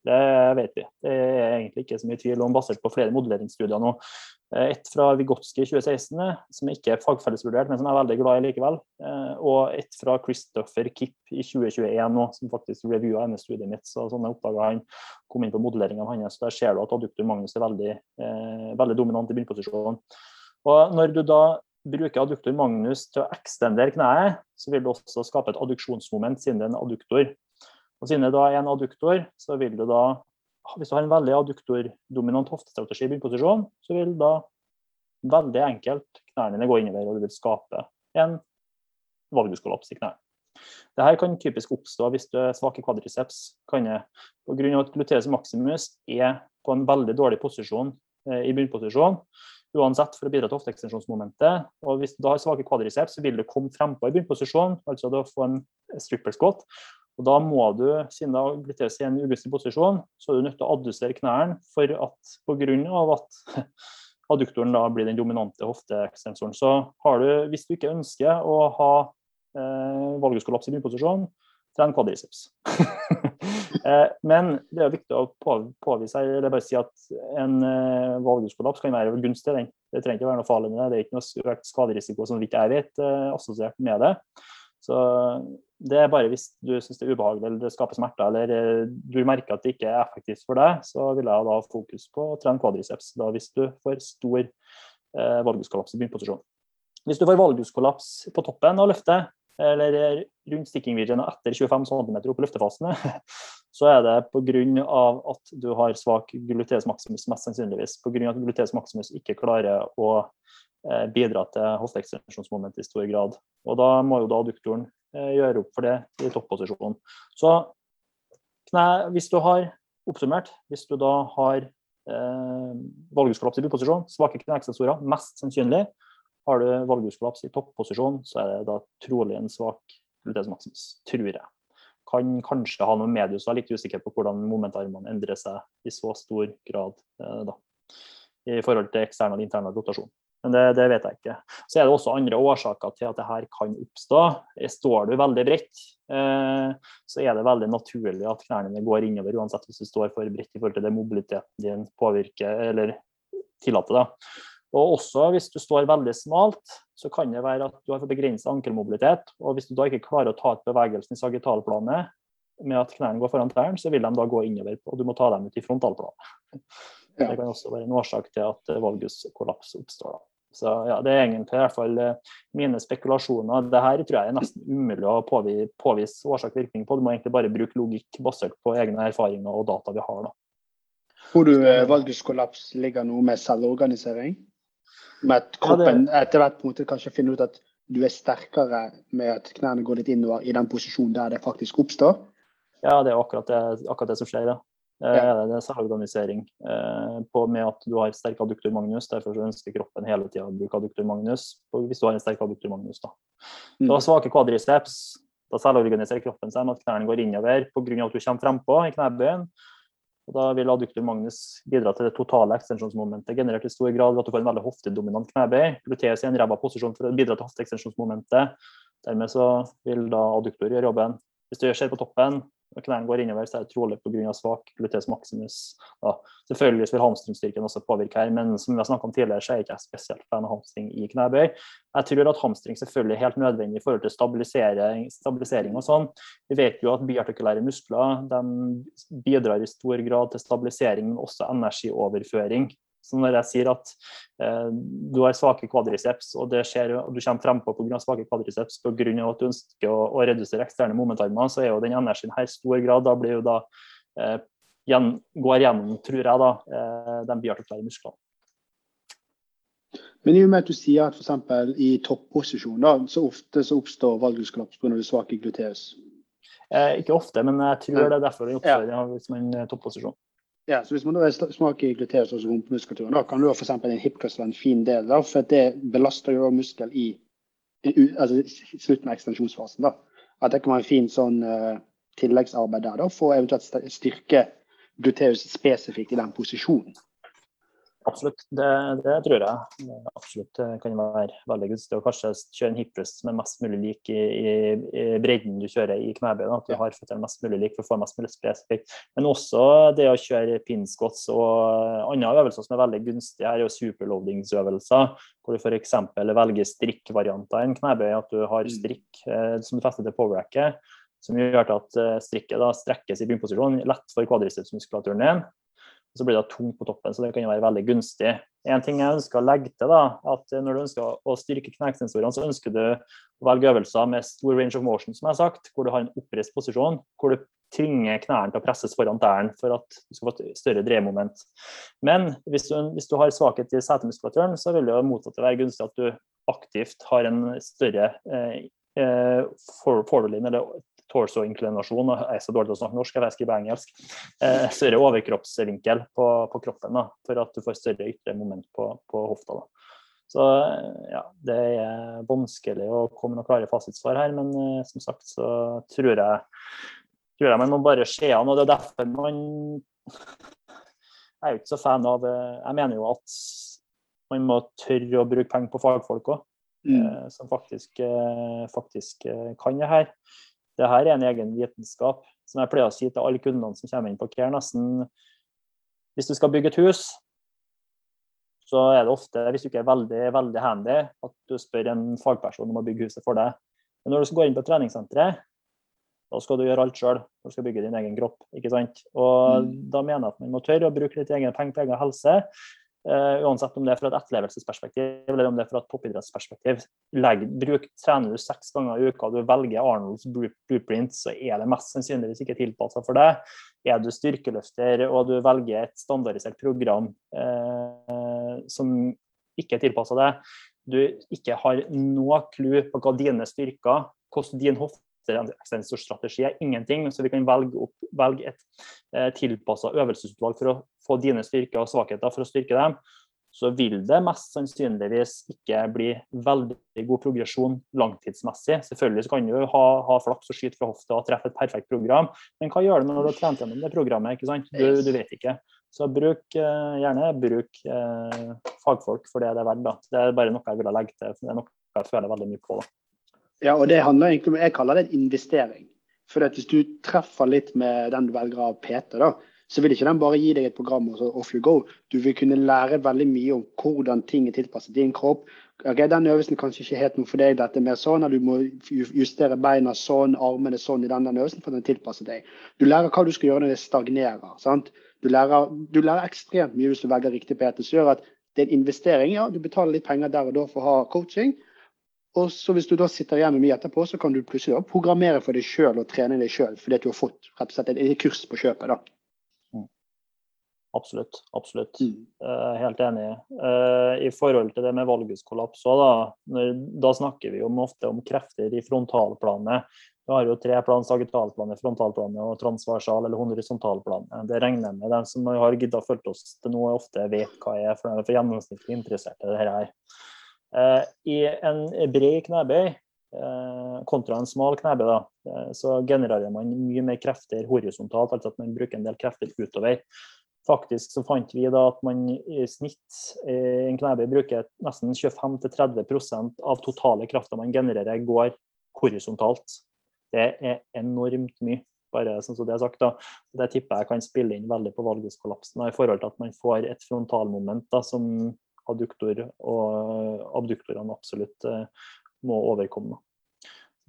Det vet vi. Det er egentlig ikke så mye tvil om, basert på flere modelleringsstudier nå. Ett et fra Vigotski i 2016, som ikke er fagfellesvurdert, men som jeg er veldig glad i likevel. Eh, og et fra Christopher Kipp i 2021 nå, som faktisk reviewa hennes studiet mitt. så sånne oppdaga han kom inn på modelleringen hans. Der ser du at adduktor Magnus er veldig, eh, veldig dominant i bunnposisjonen. Og når du da bruker adduktor Magnus til å ekstendere kneet, så vil du også skape et adduksjonsmoment siden det er en adduktor. Og siden det da er en adduktor, så vil du da Hvis du har en veldig adduktordominant hoftestrategi i bunnposisjon, så vil da veldig enkelt knærne dine gå innover, og du vil skape en valguskollaps i knærne. Dette kan typisk oppstå hvis du er svak i kvadriceps. Av at gluteus maximus er på en veldig dårlig posisjon eh, i bunnposisjon, uansett for å bidra til hofteekstensjonsmomentet. Og hvis du har svake kvadriceps, så vil du komme frempå i bunnposisjon, altså da få en stripper. Og da må du, siden da gluteus er i en ugunstig posisjon, så er du nødt til å addusere knærne for at pga. at [LAUGHS] adduktoren da blir den dominante hofteekstensoren. Så har du, hvis du ikke ønsker å ha eh, valguskollaps i bunnposisjon, tren kvadriceps. [LAUGHS] Eh, men det er viktig å påvise eller bare si at en eh, valguskollaps kan være gunstig. Den. Det trenger ikke være noe farlig med det. Det er ikke noe økt skaderisiko som vidt jeg vet, eh, assosiert med det. Så det er bare hvis du syns det er ubehagelig eller det skaper smerter eller du merker at det ikke er effektivt for deg, så vil jeg da ha fokus på å trene kvadriceps da hvis du får stor eh, valguskollaps i bunnposisjon. Hvis du får valguskollaps på toppen av løftet, eller rundt sticking region og etter 25 cm opp i løftefasene, [LAUGHS] så er det pga. at du har svak gluteus maximus, mest sannsynligvis. Pga. at gluteus maximus ikke klarer å eh, bidra til hofteekstensjonsmoment i stor grad. Og da må jo da adduktoren eh, gjøre opp for det i topposisjonen. Så hvis du har oppsummert, hvis du da har eh, valgutskollaps i buposisjon, svake kneekstensorer, mest sannsynlig, har du valgutskollaps i topposisjon, så er det da trolig en svak gluteus tror jeg. Kan kanskje ha noen medius, jeg er litt usikker på hvordan momentarmene endrer seg i så stor grad eh, da, i forhold til ekstern og intern rotasjon. Men det, det, vet jeg ikke. Så er det også andre årsaker til at det her kan oppstå. Står du veldig bredt, eh, så er det veldig naturlig at knærne går innover, uansett hvis du står for bredt i forhold til det mobiliteten din påvirker eller tillater. da. Og også hvis du står veldig smalt, så kan det være at du har for begrenset ankelmobilitet. Og hvis du da ikke klarer å ta ut bevegelsen i sagittalplanet med at knærne går foran tærne, så vil de da gå innover, og du må ta dem ut i frontalplanet. Det kan også være en årsak til at valguskollaps oppstår. da. Så ja, Det er egentlig i hvert fall eh, mine spekulasjoner. Det her tror jeg er nesten umulig å påvise årsak-virkning på. Du må egentlig bare bruke logikk basert på egne erfaringer og data vi har. da. Tror du eh, valguskollaps ligger noe med selvorganisering? Med at kroppen etter hvert på en måte kanskje finner ut at du er sterkere med at knærne går litt innover i den posisjonen der det faktisk oppstår? Ja, det er akkurat det, akkurat det som skjer. Ja. Ja. Det er selvorganisering eh, på, med at du har sterk adduktor magnus. Derfor ønsker kroppen hele tida å bruke adduktor magnus hvis du har en sterk adduktor magnus. Da. Mm. Du har svake kvadriceps. Da selvorganiserer kroppen seg med at knærne går innover pga. at du kommer frempå i knebøyen. Og da vil adduktor magnus bidra til det totale ekstensjonsmomentet generert i stor grad ved at du får en veldig hoftedominant knebøy. Gluteus i en ræva posisjon for å bidra til hofteekstensjonsmomentet. Dermed så vil da adduktor gjøre jobben. Hvis du ser på toppen, når knærne går innover, så er det trolig pga. svak gluteus maximus. Da. Selvfølgelig vil hamstringstyrken også påvirke her, men som vi har om tidligere, så er jeg ikke spesielt fan av hamstring i knebøy. Jeg tror at hamstring selvfølgelig er helt nødvendig i forhold til stabilisering, stabilisering og sånn. Vi vet jo at biartikulære muskler bidrar i stor grad til stabilisering, men også energioverføring. Så når jeg sier at eh, du har svake kvadriceps, og det skjer, og du kommer frempå pga. svake kvadriceps pga. at du ønsker å, å, redusere eksterne momentarmer, så er jo den energien her stor grad da blir jo da eh, gjen, går gjennom, tror jeg, da, eh, de biartikulære musklene. Men i og med at du sier at f.eks. i topposisjon da, så ofte så oppstår valgmuskulaps pga. svake gluteus? Eh, ikke ofte, men jeg tror det er derfor det oppstår ja. som en topposisjon. Ja, så Hvis man da smaker gluteus hos rumpemuskulaturen, da kan du f.eks. en hipcrust være en fin del. da, For det belaster jo muskel i altså, slutten av ekstensjonsfasen. da. At det kan være en fin sånn uh, tilleggsarbeid der da, for eventuelt styrke gluteus spesifikt i den posisjonen. Absolutt, det, det, tror jeg absolutt kan være veldig gunstig. Og kanskje kjøre en hiprus som er mest mulig lik i, i, i bredden du kjører i knebøy. At du har føttene mest mulig lik for å få mest mulig spesifikt. Men også det å kjøre pinscots og andre øvelser som er veldig gunstige her, er jo superloadingsøvelser. Hvor du f.eks. velger strikkvarianter i en knebøy. At du har mm. strikk eh, som du fester til powerracket. Som gjør at eh, strikket da strekkes i bunnposisjon, lett for kvadricepsmuskulaturen din så blir det tungt på toppen, så det kan jo være veldig gunstig. En ting jeg ønsker å legge til, da, at når du ønsker å styrke knekksensorene, så ønsker du å velge øvelser med stor range of motion, som jeg har sagt, hvor du har en oppreist posisjon, hvor du tvinger knærne til å presses foran tærne for at du skal få et større dreiemoment. Men hvis du, hvis du har svakhet i setemuskulaturen, så vil det jo motsatte være gunstig at du aktivt har en større eh, eh forward-line, eller torso-inklinasjon. Jeg er så dårlig til å snakke norsk, jeg skriver engelsk. Eh, større overkroppsvinkel på, på kroppen da, for at du får større ytre moment på, på hofta. Da. Så ja, det er vanskelig å komme med noen klare fasitsvar her, men eh, som sagt så tror jeg, tror jeg man må bare se an. Og det er derfor man Jeg er jo ikke så fan av eh, Jeg mener jo at man må tørre å bruke penger på fagfolk òg. Mm. Eh, som faktisk, eh, faktisk kan det her. Det her er en egen vitenskap. Som jeg pleier å si til alle kundene som kommer inn på Care, nesten Hvis du skal bygge et hus, så er det ofte, hvis du ikke er veldig, veldig handy, at du spør en fagperson om å bygge huset for deg. Men når du skal gå inn på treningssenteret, da skal du gjøre alt sjøl. Du skal bygge din egen kropp. ikke sant? Og mm. Da mener jeg at man må tørre å bruke litt egen penger på egen helse. Uh, uansett om det er fra et etterlevelsesperspektiv eller om det er fra et toppidrettsperspektiv. Legg, bruk, trener du seks ganger i uka og du velger Arnolds blueprint, så er det mest sannsynligvis ikke tilpassa for deg. Er du styrkeløfter og du velger et standardisert program uh, som ikke er tilpassa deg, du ikke har noe clou på hva dine styrker, hvordan din hofte sensorstrategi er ingenting, så vi kan velge, opp, velge et eh, tilpassa øvelsesutvalg for å få dine styrker og svakheter for å styrke dem, så vil det mest sannsynligvis ikke bli veldig god progresjon langtidsmessig. Selvfølgelig så kan du ha, ha flaks og skyte fra hofta og treffe et perfekt program, men hva gjør det når du har trent gjennom det programmet? ikke sant? Du, du vet ikke. Så bruk, eh, gjerne bruk eh, fagfolk for det det er verdt. da. Det er bare noe jeg ville legge til. Det er noe jeg føler veldig mye på. da. Ja, og det handler egentlig om, Jeg kaller det en investering. For Hvis du treffer litt med den du velger av PT, da, så vil ikke den bare gi deg et program og så off you go. Du vil kunne lære veldig mye om hvordan ting er tilpasset din kropp. Ok, den øvelsen kanskje ikke helt noe for deg, dette er mer sånn, at du må justere beina sånn, armene sånn i den, den øvelsen for den tilpasser deg. Du lærer hva du skal gjøre når det stagnerer. sant? Du lærer, du lærer ekstremt mye hvis du velger riktig PT, som gjør at det er en investering. Ja, du betaler litt penger der og da for å ha coaching, og så Hvis du da sitter igjen med mye etterpå, så kan du plutselig da programmere for deg sjøl og trene deg sjøl fordi du har fått rett og slett et kurs på kjøpet. da. Mm. Absolutt. absolutt. Uh, helt enig. Uh, I forhold til det med valguskollaps, da, da snakker vi jo ofte om krefter i frontalplanet. Vi har jo tre plan, sagittalplanet, frontalplanet og transversal- eller horisontalplanet. Det regner jeg med dem som har giddet å følge oss til nå, ofte vet hva jeg er, for de er for gjennomsnittlig interessert i det her. Eh, I en bred knebøy eh, kontra en smal knebøy, da, eh, så genererer man mye mer krefter horisontalt, altså at man bruker en del krefter utover. Faktisk så fant vi da at man i snitt i en knebøy bruker nesten 25-30% av totale krafta man genererer, går horisontalt. Det er enormt mye, bare sånn som det er sagt. da. Det tipper jeg kan spille inn veldig på valguskollapsen i forhold til at man får et frontalmoment da, som adduktor og abduktorene absolutt eh, må overkomme.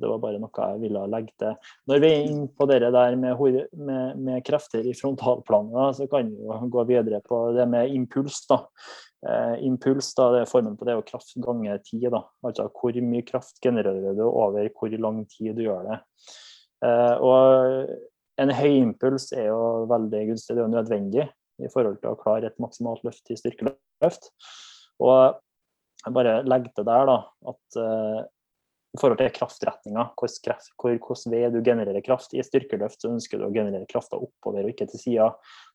Det var bare noe jeg ville legge til. Når vi er inne på det der med, med, med krefter i frontalplanet, så kan vi jo gå videre på det med impuls. da. Eh, impuls da, det er formen på det og kraft ganger tid. da. Altså hvor mye kraft genererer du over hvor lang tid du gjør det. Eh, og en høy impuls er jo veldig gunstig, det er jo nødvendig i forhold til å klare et maksimalt løft i styrkeløft. Og jeg bare legger til der da, at uh, i forhold til kraftretninga, hvordan vei du genererer kraft i styrkeløft, så ønsker du å generere krafta oppover og ikke til sida.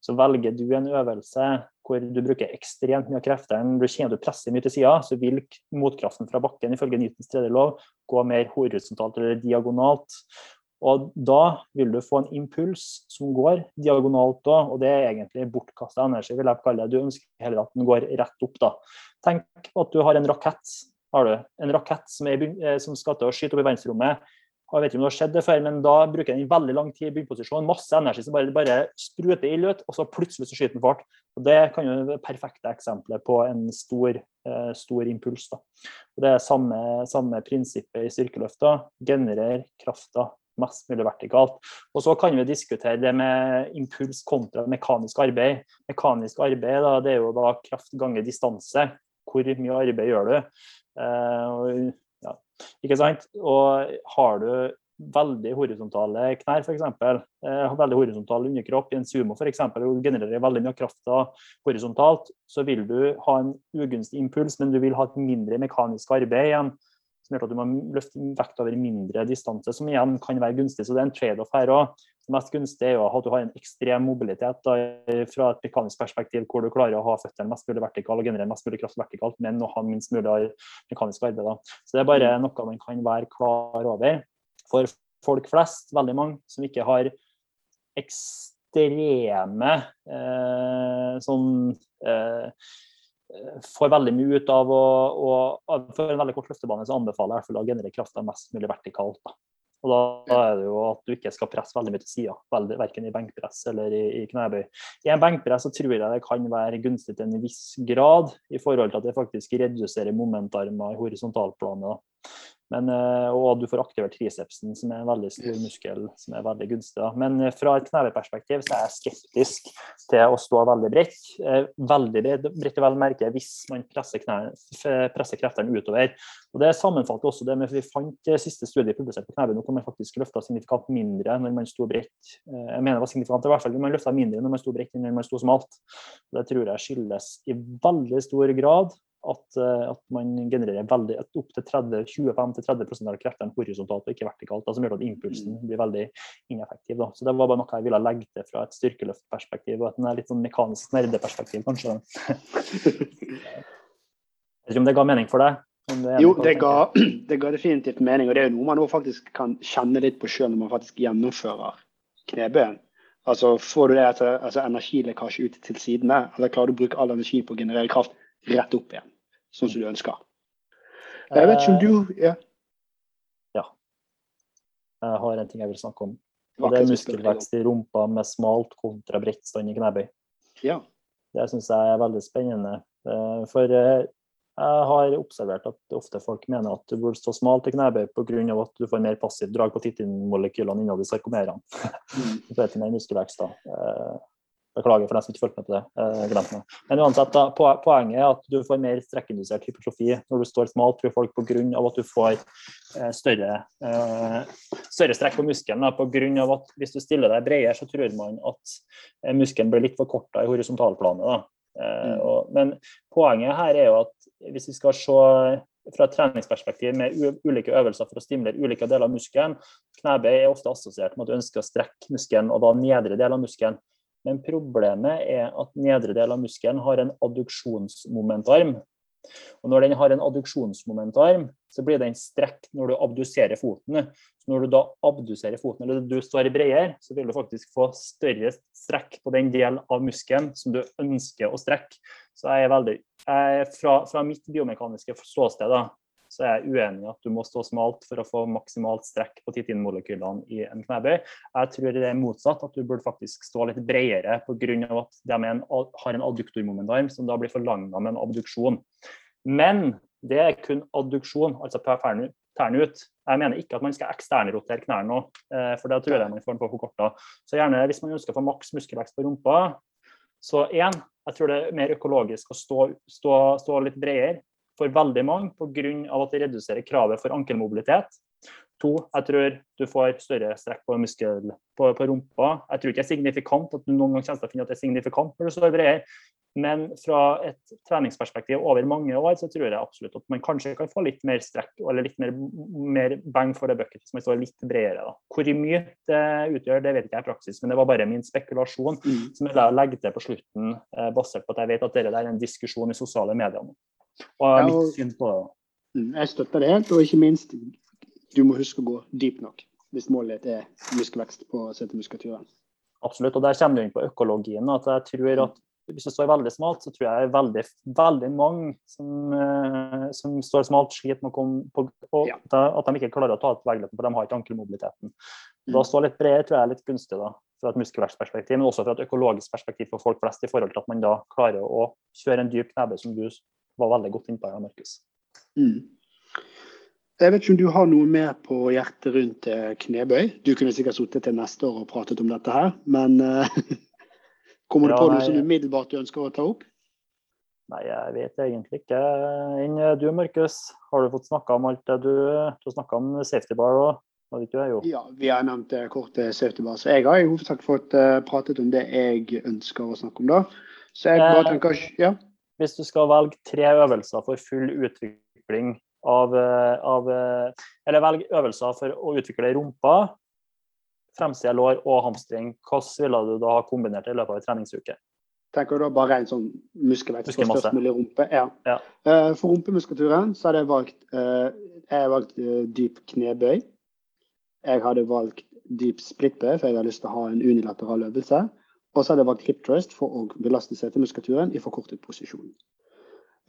Så velger du en øvelse hvor du bruker ekstremt mye av kreftene, du kjenner du presser mye til sida, så vil motkraften fra bakken ifølge Newtons tredje lov gå mer horisontalt eller diagonalt. Og da vil du få en impuls som går diagonalt da, og det er egentlig bortkasta energi, vil jeg kalle det. Du ønsker heller at den går rett opp, da. Tenk at du har en rakett. Har du en rakett som, er, eh, som skal til å skyte opp i verdensrommet. Jeg vet ikke om det har skjedd det før, men da bruker den veldig lang tid i bunnposisjon. Masse energi som bare, bare spruter ild ut, og så plutselig så skyter den fart. Og Det kan jo være perfekte eksempelet på en stor, eh, stor impuls. Da. Og det er samme, samme prinsippet i styrkeløfta. Generer krafta mest mulig vertikalt. Og Så kan vi diskutere det med impuls kontra mekanisk arbeid. Mekanisk arbeid da, det er jo da kraft ganger distanse. Hvor mye arbeid gjør du? Eh, ja, ikke sant? Og har du veldig horisontale knær, f.eks., eh, veldig horisontal underkropp i en sumo f.eks., og genererer veldig mye kraft horisontalt, så vil du ha en ugunstig impuls, men du vil ha et mindre mekanisk arbeid igjen som gjør at du må løfte vekt over mindre distanse, som igjen kan være gunstig. Så det er en trade-off her òg. Det mest gunstige er jo at du har en ekstrem mobilitet da, fra et mekanisk perspektiv, hvor du klarer å ha føttene mest mulig vertikal og generere mest mulig kraft vertikalt, men å ha minst mulig mekanisk arbeid. Da. Så det er bare mm. noe man kan være klar over. For folk flest, veldig mange, som ikke har ekstreme eh, sånn eh, får veldig mye ut av å, For en veldig kort løftebane så anbefaler jeg å generere krafta mest mulig vertikalt. Da. Og da, da, er det jo at du ikke skal presse veldig mye til sida, verken i benkpress eller i, i knebøy. I en benkpress så tror jeg det kan være gunstig til en viss grad, i forhold til at det faktisk reduserer momentarmer i horisontalplanet. Men, eh, og du får aktivert tricepsen, som er en veldig stor muskel som er veldig gunstig. Da. Men eh, fra et kneveperspektiv så er jeg skeptisk til å stå veldig bredt. Eh, veldig bredt vel merke hvis man presser, knæ, presser, kreftene utover. Og Det sammenfatter også det med vi fant siste studie publisert på knebøy hvor man faktisk løfta signifikant mindre når man sto bredt. Jeg mener det var signifikant i hvert fall, man løfta mindre når man sto bredt enn når man sto smalt. Det tror jeg skyldes i veldig stor grad at, eh, at, man genererer veldig, opptil 25-30% av kreftene horisontalt og ikke vertikalt. Da, som gjør at impulsen mm. blir veldig ineffektiv. Da. Så Det var bare noe jeg ville legge til fra et styrkeløftperspektiv og et litt sånn mekanisk nerdeperspektiv, kanskje. Jeg vet ikke om det ga mening for deg? Det jo, det ga, [CLEARS THROAT] det ga, definitivt mening. Og det er jo noe man faktisk kan kjenne litt på sjøl når man faktisk gjennomfører knebøyen. Altså Får du det altså, energilekkasje ut til sidene, eller klarer du å bruke all energi på å generere kraft rett opp igjen? Sånn som du ønsker. Jeg vet ikke om du ja. ja. Jeg har en ting jeg vil snakke om. Og det er muskelvekst i rumpa med smalt kontra bredt stand i knebøy. Ja. Det syns jeg er veldig spennende. Eh, for eh, jeg har observert at ofte folk mener at du burde stå smalt i knebøy pga. at du får mer passivt drag på titinmolekylene innad i sarkomerene. Mm. [LAUGHS] det er mer muskelvekst da. Beklager for dem som ikke fulgte med på det. Eh, Men uansett, da, poenget er at du får mer strekkindusert hypertrofi når du står smalt, tror folk, pga. at du får eh, større, eh, større strekk på muskelen. På grunn av at Hvis du stiller deg bredere, så tror man at muskelen blir litt forkorta i horisontalplanet. Da. Mm. og, men poenget her er jo at hvis vi skal se fra et treningsperspektiv med ulike øvelser for å stimulere ulike deler av muskelen. Knebøy er ofte assosiert med at du ønsker å strekke muskelen og da nedre del av muskelen. Men problemet er at nedre del av muskelen har en adduksjonsmomentarm. Og når den har en adduksjonsmomentarm, så blir den strekk når du abduserer foten. Så når du da abduserer foten, eller du står bredere, så vil du faktisk få større strekk på den delen av muskelen som du ønsker å strekke. Så jeg er veldig, jeg, fra, fra mitt biomekaniske ståsted da, så er jeg uenig i at du må stå smalt for å få maksimalt strekk på titinmolekylene i en knebøy. Jeg tror det er motsatt, at du burde faktisk stå litt bredere pga. at de en, har en adduktormomentarm som da blir forlanga med en abduksjon. Men det er kun adduksjon, altså tærne ut. Jeg mener ikke at man skal eksternrotere knærne nå, eh, for da tror jeg man får den på forkorta. Så gjerne hvis man ønsker å få maks muskelvekst på rumpa, så én, jeg tror det er mer økologisk å stå, stå, stå litt bredere for veldig mange pga. at det reduserer kravet for ankelmobilitet. To, jeg tror du får større strekk på muskel på, på, rumpa. Jeg tror ikke det er signifikant at du noen gang kommer til å finne at det er signifikant når du står bredere. Men fra et treningsperspektiv over mange år, så tror jeg absolutt at man kanskje kan få litt mer strekk eller litt mer, mer bang for det bucket hvis man står litt bredere. Da. Hvor mye det utgjør, det vet ikke jeg i praksis, men det var bare min spekulasjon mm. som jeg legger til på slutten, eh, basert på at jeg vet at dette er en diskusjon i sosiale medier nå. Og mitt syn på det. Mm, jeg støtter det helt, og ikke minst, du må huske å gå dypt nok. hvis målet er muskelvekst på setemuskulaturen. Absolutt. Og der kommer du inn på økologien. at jeg tror at Hvis du står veldig smalt, så tror jeg veldig, veldig mange som, eh, som står smalt, sliter med å komme på og Ja. At de ikke klarer å ta ut bevegelsen, for de har ikke ankelmobiliteten. Mm. Da stå litt bredere tror jeg er litt gunstig da, fra et muskelvekstperspektiv, men også fra et økologisk perspektiv for folk flest, i forhold til at man da klarer å kjøre en dyp knebe, som du var veldig godt innpå her, Markus. Mm. Jeg vet ikke om du har noe mer på hjertet rundt eh, knebøy. Du kunne sikkert sittet til neste år og pratet om dette her, men eh, [LAUGHS] kommer du på noe som umiddelbart du ønsker å ta opp? Nei, jeg vet egentlig ikke. Enn du, Markus, har du fått snakka om alt det du Du snakka om safety bar Har ikke du, jo? Ja, vi har nevnt eh, kort eh, safety bar, så jeg har i hovedsak fått eh, pratet om det jeg ønsker å snakke om da. Så jeg bare Eh, tenker, ja, Hvis du skal velge tre øvelser for full utvikling av, eh, av eh, Eller velge øvelser for å utvikle rumpa, fremside lår og hamstring, hvordan ville du da ha kombinert i løpet av en treningsuke? tenker du da bare en sånn muskelvekst på Muskelmasse. størst mulig rumpe. Ja. Ja. Eh, For rumpemuskulaturen så hadde jeg valgt, jeg valgt dyp knebøy. Jeg hadde valgt dyp splittbøy, for jeg har lyst til å ha en unilateral øvelse. Og så hadde jeg valgt hip thrust for å belaste setemuskulaturen i forkortet posisjon.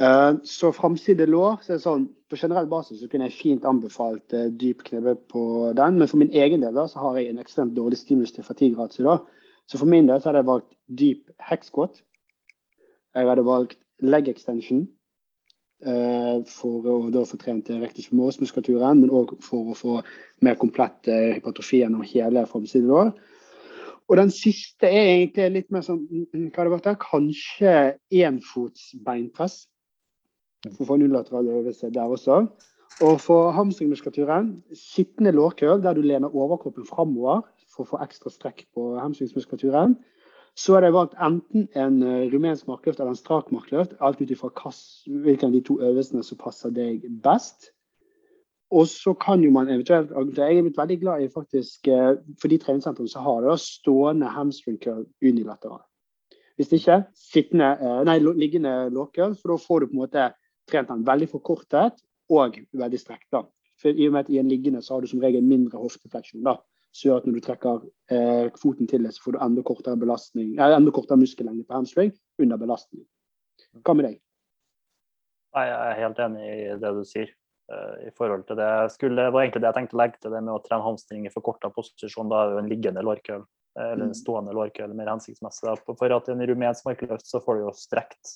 Eh, Så framside lår, så er det sånn, på generell basis så kunne jeg fint anbefalt eh, dyp knebøy på den, men for min egen del da, så har jeg en ekstremt dårlig stimulus til fatigue-ratio da. Så for min del så hadde jeg valgt dyp hack squat. Jeg hadde valgt leg extension eh, for å da få trent rectus femoris-muskulaturen, men òg for å få mer komplett hypotrofi gjennom hele framside lår. Og den siste er egentlig litt mer sånn mm, Hva det vært? Kanskje enfots beinpress. For å få en unilateral øvelse der også. Og for hamstringmuskulaturen, sittende lårkøl der du lener overkroppen framover for å få ekstra strekk på hamstringsmuskulaturen. Så er det valgt enten en eh, rumensk markløft eller en strak markløft, alt ut ifra hvilken av de to øvelsene som passer deg best. Og så kan jo man eventuelt Jeg er blitt veldig glad i faktisk eh, For de treningssentrene som har det, stående hamstring curl unilateral. Hvis ikke sittende, eh, nei, liggende lårcurl, for da får du på en måte trent den veldig forkortet og veldig strekt. da. For I og med at i en liggende så har du som regel mindre hoftefleksjon. da. Så gjør at når du trekker eh, foten til det, så får du enda kortere belastning, eh, enda kortere muskellengde på hamstring under belastning. Hva med deg? Nei, Jeg er helt enig i det du sier. Eh, i forhold til det. Skulle, det var egentlig det jeg tenkte å legge til det med å trene hamstring i forkorta posisjon. Da er jo en liggende lårkøl eh, eller Mm. en stående lårkøl mer hensiktsmessig. Da. For at i en rumensk markløft så får du jo strekt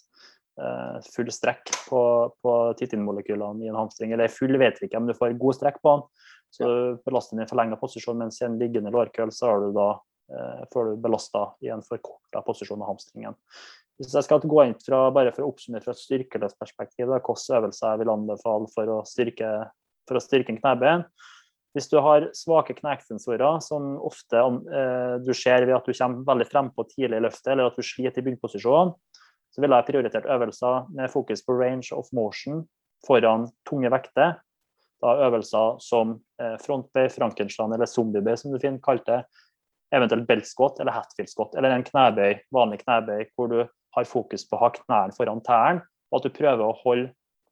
eh, full strekk på, på titinmolekylene i en hamstring. Eller full vet vi ikke, men du får god strekk på den. Så belaster den i forlenga posisjon, mens i en liggende lårkøl så har du da eh, får du belasta i en forkorta posisjon av hamstringen. Hvis jeg skal gå inn fra, bare for å oppsummere fra et styrkeløst perspektiv, hvilke øvelser jeg vil anbefale for å styrke, for å styrke en knebein. Hvis du har svake kneekstensorer, som ofte eh, du ser ved at du kommer veldig frempå tidlig i løftet, eller at du sliter i byggposisjon, så ville jeg prioritert øvelser med fokus på range of motion foran tunge vekter. Da øvelser som eh, frontbøy, frankenstein eller zombiebøy, som du finner kalt det. Eventuelt belt squat eller hatfield squat, eller en knæbøy, vanlig knæbøy hvor du har fokus på å ha knærne foran tærne, og at du prøver å holde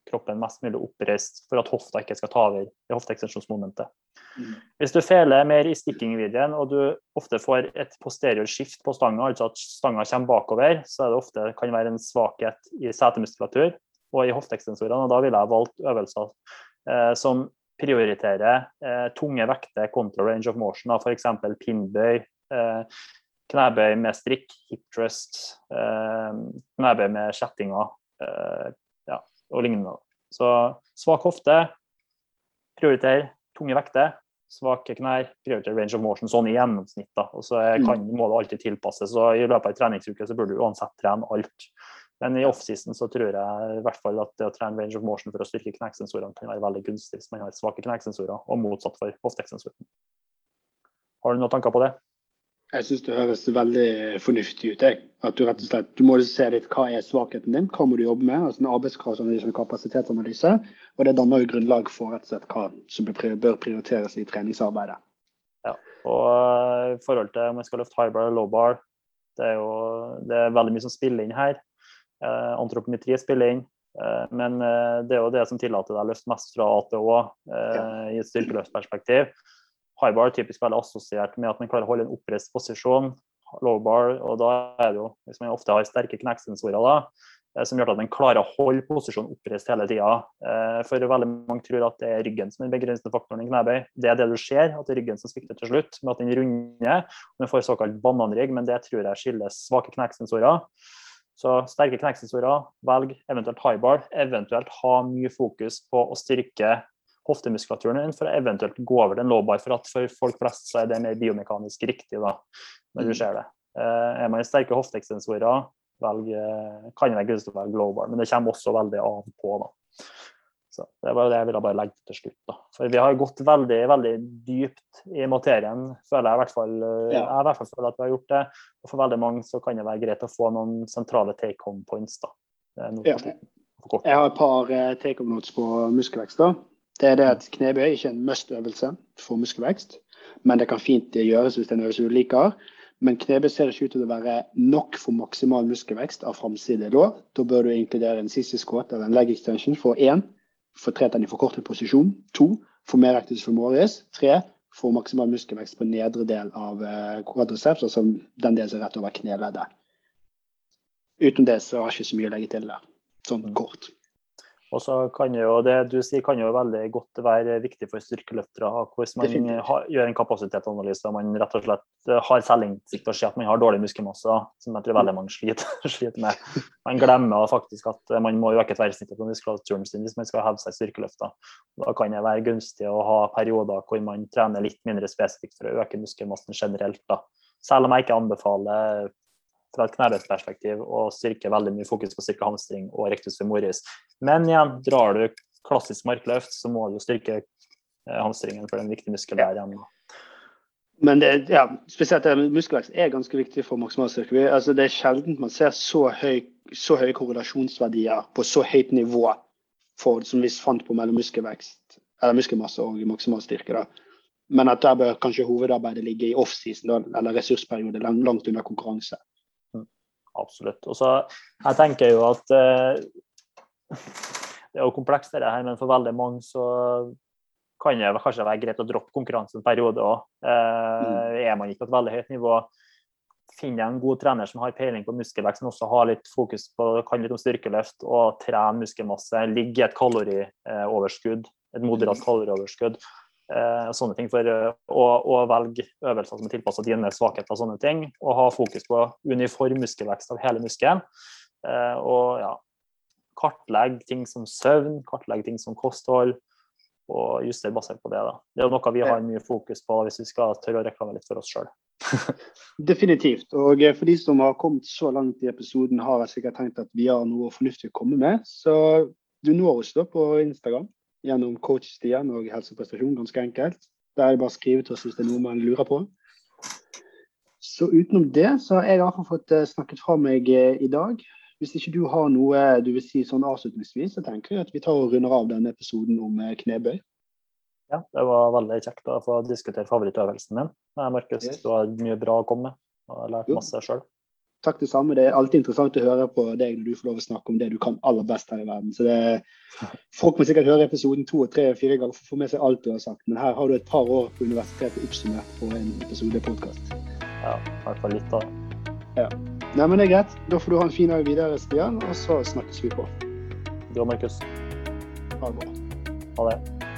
kroppen mest mulig oppreist for at hofta ikke skal ta over i hofteekstensjonsmomentet. Mm. Hvis du feler mer i sticking-videoen, og du ofte får et posterior skift på stanga, altså at stanga kommer bakover, så er det ofte kan være en svakhet i setemuskulatur og i hofteekstensorene. og Da ville jeg valgt øvelser eh, som prioriterer eh, tunge vekter kontra range of motion, f.eks. pinnbøy, eh, knebøy med strikk, hip thrust, eh, knebøy med kjettinger eh, ja, og lignende. Så svak hofte, prioriter tunge vekter. Svake knær, prioriter range of motion, sånn i gjennomsnitt. da, og så er- kan, må det alltid tilpasses. så I løpet av en treningsuke så burde du uansett trene alt. Men i offseason så tror jeg i hvert fall at det å trene range of motion for å styrke knekksensorene kan være veldig gunstig hvis man har svake knekksensorer, og motsatt for hofteekstensorer. Har du noen tanker på det? Jeg syns det høres veldig fornuftig ut. Jeg. At du rett og slett du må se litt hva er svakheten din, hva må du jobbe med. altså En arbeidskravsanalyse og kapasitetsanalyse. Og det danner jo grunnlag for rett og slett hva som bør bør prioriteres i treningsarbeidet. Ja, Og eh, i forhold til om jeg skal løfte high bar eller low bar, det er jo det er veldig mye som spiller inn her. Eh, antropometri spiller inn. Eh, men eh, det er jo det som tillater deg å løfte mest fra A til Å i et styrkeløftperspektiv. high bar er typisk veldig assosiert med at man klarer å holde en oppreist posisjon. Low bar, og da er det jo, hvis man ofte har sterke knekksensorer, da, som gjør at man klarer å holde posisjonen oppreist hele tida. For veldig mange tror at det er ryggen som er den begrensende faktoren i knebøy. Det er det du ser, at det er ryggen som svikter til slutt, med at den runder. Man får såkalt bananrygg, men det tror jeg skyldes svake knekksensorer. Så sterke knekksensorer, velg eventuelt high bar. Eventuelt ha mye fokus på å styrke hoftemuskulaturen din for å eventuelt gå over den low bar. For at for folk flest så er det mer biomekanisk riktig da, når du mm. ser det. Eh, er man sterke hofteekstensorer, velg, eh, kan grunn å velge low bar, men det kommer også veldig av på. da. Så Det var det jeg ville bare legge til slutt. da. For Vi har gått veldig veldig dypt i materien, føler jeg i hvert fall. Eh, ja. Jeg i hvert fall føler at vi har gjort det. Og For veldig mange så kan det være greit å få noen sentrale take home points. da. Ja. Jeg har et par take home notes på muskelvekst. da. Det er det at knebøy er ikke en must-øvelse for muskelvekst, men det kan fint gjøres hvis det er en øvelse du liker. Men knebøy ser ikke ut til å være nok for maksimal muskelvekst av framside lår. Da bør du inkludere en sissy squat eller en leg extension for én, for tre i forkortet posisjon. To, få mer actus femoris. Tre, få maksimal muskelvekst på nedre del av eh, quadriceps, altså den delen som er rett over kneleddet. Uten det så har jeg ikke så mye å legge til der, sånn kort. Og så kan jo det du sier kan jo veldig godt være viktig for styrkeløftere. Hvis man har, gjør en kapasitetsanalyse og man rett og slett eh, har selvinnsikt og ser at man har dårlig muskelmasse, som jeg tror veldig mange sliter, [LAUGHS] sliter med. Man glemmer faktisk at man må øke tverrsnittet på muskulaturen sin hvis man skal heve seg styrkeløfter. Da kan det være gunstig å ha perioder hvor man trener litt mindre spesifikt for å øke muskelmassen generelt. Da. Selv om jeg ikke anbefaler fra et knebøyperspektiv og styrke veldig mye fokus på styrke hamstring og rectus femoris. Men igjen, drar du klassisk markløft, så må du styrke eh, hamstringen, for den viktige muskelen der igjen. Men det, ja, spesielt muskelvekst er ganske viktig for maksimalstyrke. Altså, det er sjelden man ser så, høy, korrelasjonsverdier på så høyt nivå for, som vi fant på mellom muskelvekst, eller muskelmasse og maksimalstyrke. Da. Men at der bør kanskje hovedarbeidet ligge i offseason eller ressursperiode langt under konkurranse absolutt. Og så jeg tenker jo at eh, [LAUGHS] det er jo komplekst, det her, men for veldig mange så kan det kanskje være greit å droppe konkurranse en periode òg. Eh, er man ikke på et veldig høyt nivå, finner jeg en god trener som har peiling på muskelvekst, men også har litt fokus på kan litt om styrkeløft og trene muskelmasse, ligge i et kalorioverskudd, et moderat mm. kalorioverskudd, Eh, sånne ting for eh, å, å velge øvelser som er tilpassa dine svakheter og sånne ting. Og ha fokus på uniform muskelvekst av hele muskelen. Eh, og ja, kartlegge ting som søvn, kartlegge ting som kosthold, og justere basert på det. da. Det er noe vi har mye fokus på hvis vi skal tørre å reklamere litt for oss sjøl. [LAUGHS] Definitivt. Og for de som har kommet så langt i episoden, har jeg sikkert tenkt at vi har noe fornuftig å komme med. Så du når oss da på Instagram gjennom coach-Stian og helseprestasjon, ganske enkelt. Der er det bare å skrive til oss hvis det er noe man lurer på. Så utenom det så har jeg iallfall fått eh, snakket fra meg eh, i dag. Hvis ikke du har noe du vil si sånn avslutningsvis, så tenker jeg at vi tar og runder av denne episoden om eh, knebøy. Ja, det var veldig kjekt å få diskutere favorittøvelsen din. Markus, yes. du har mye bra å komme med og har lært masse sjøl. Takk det samme. Det er alltid interessant å høre på deg når du får lov å snakke om det du kan aller best her i verden. Så det, Folk må sikkert høre episoden to, tre, fire ganger for å få med seg alt du har sagt. Men her har du et par år på universitetet oppsummert på en episode podkast. Ja, i hvert fall litt, da. Ja. Nei, men det er greit. Da får du ha en fin dag videre, Stian, og så snakkes vi på. Du og Markus. Ha det bra. Ha det.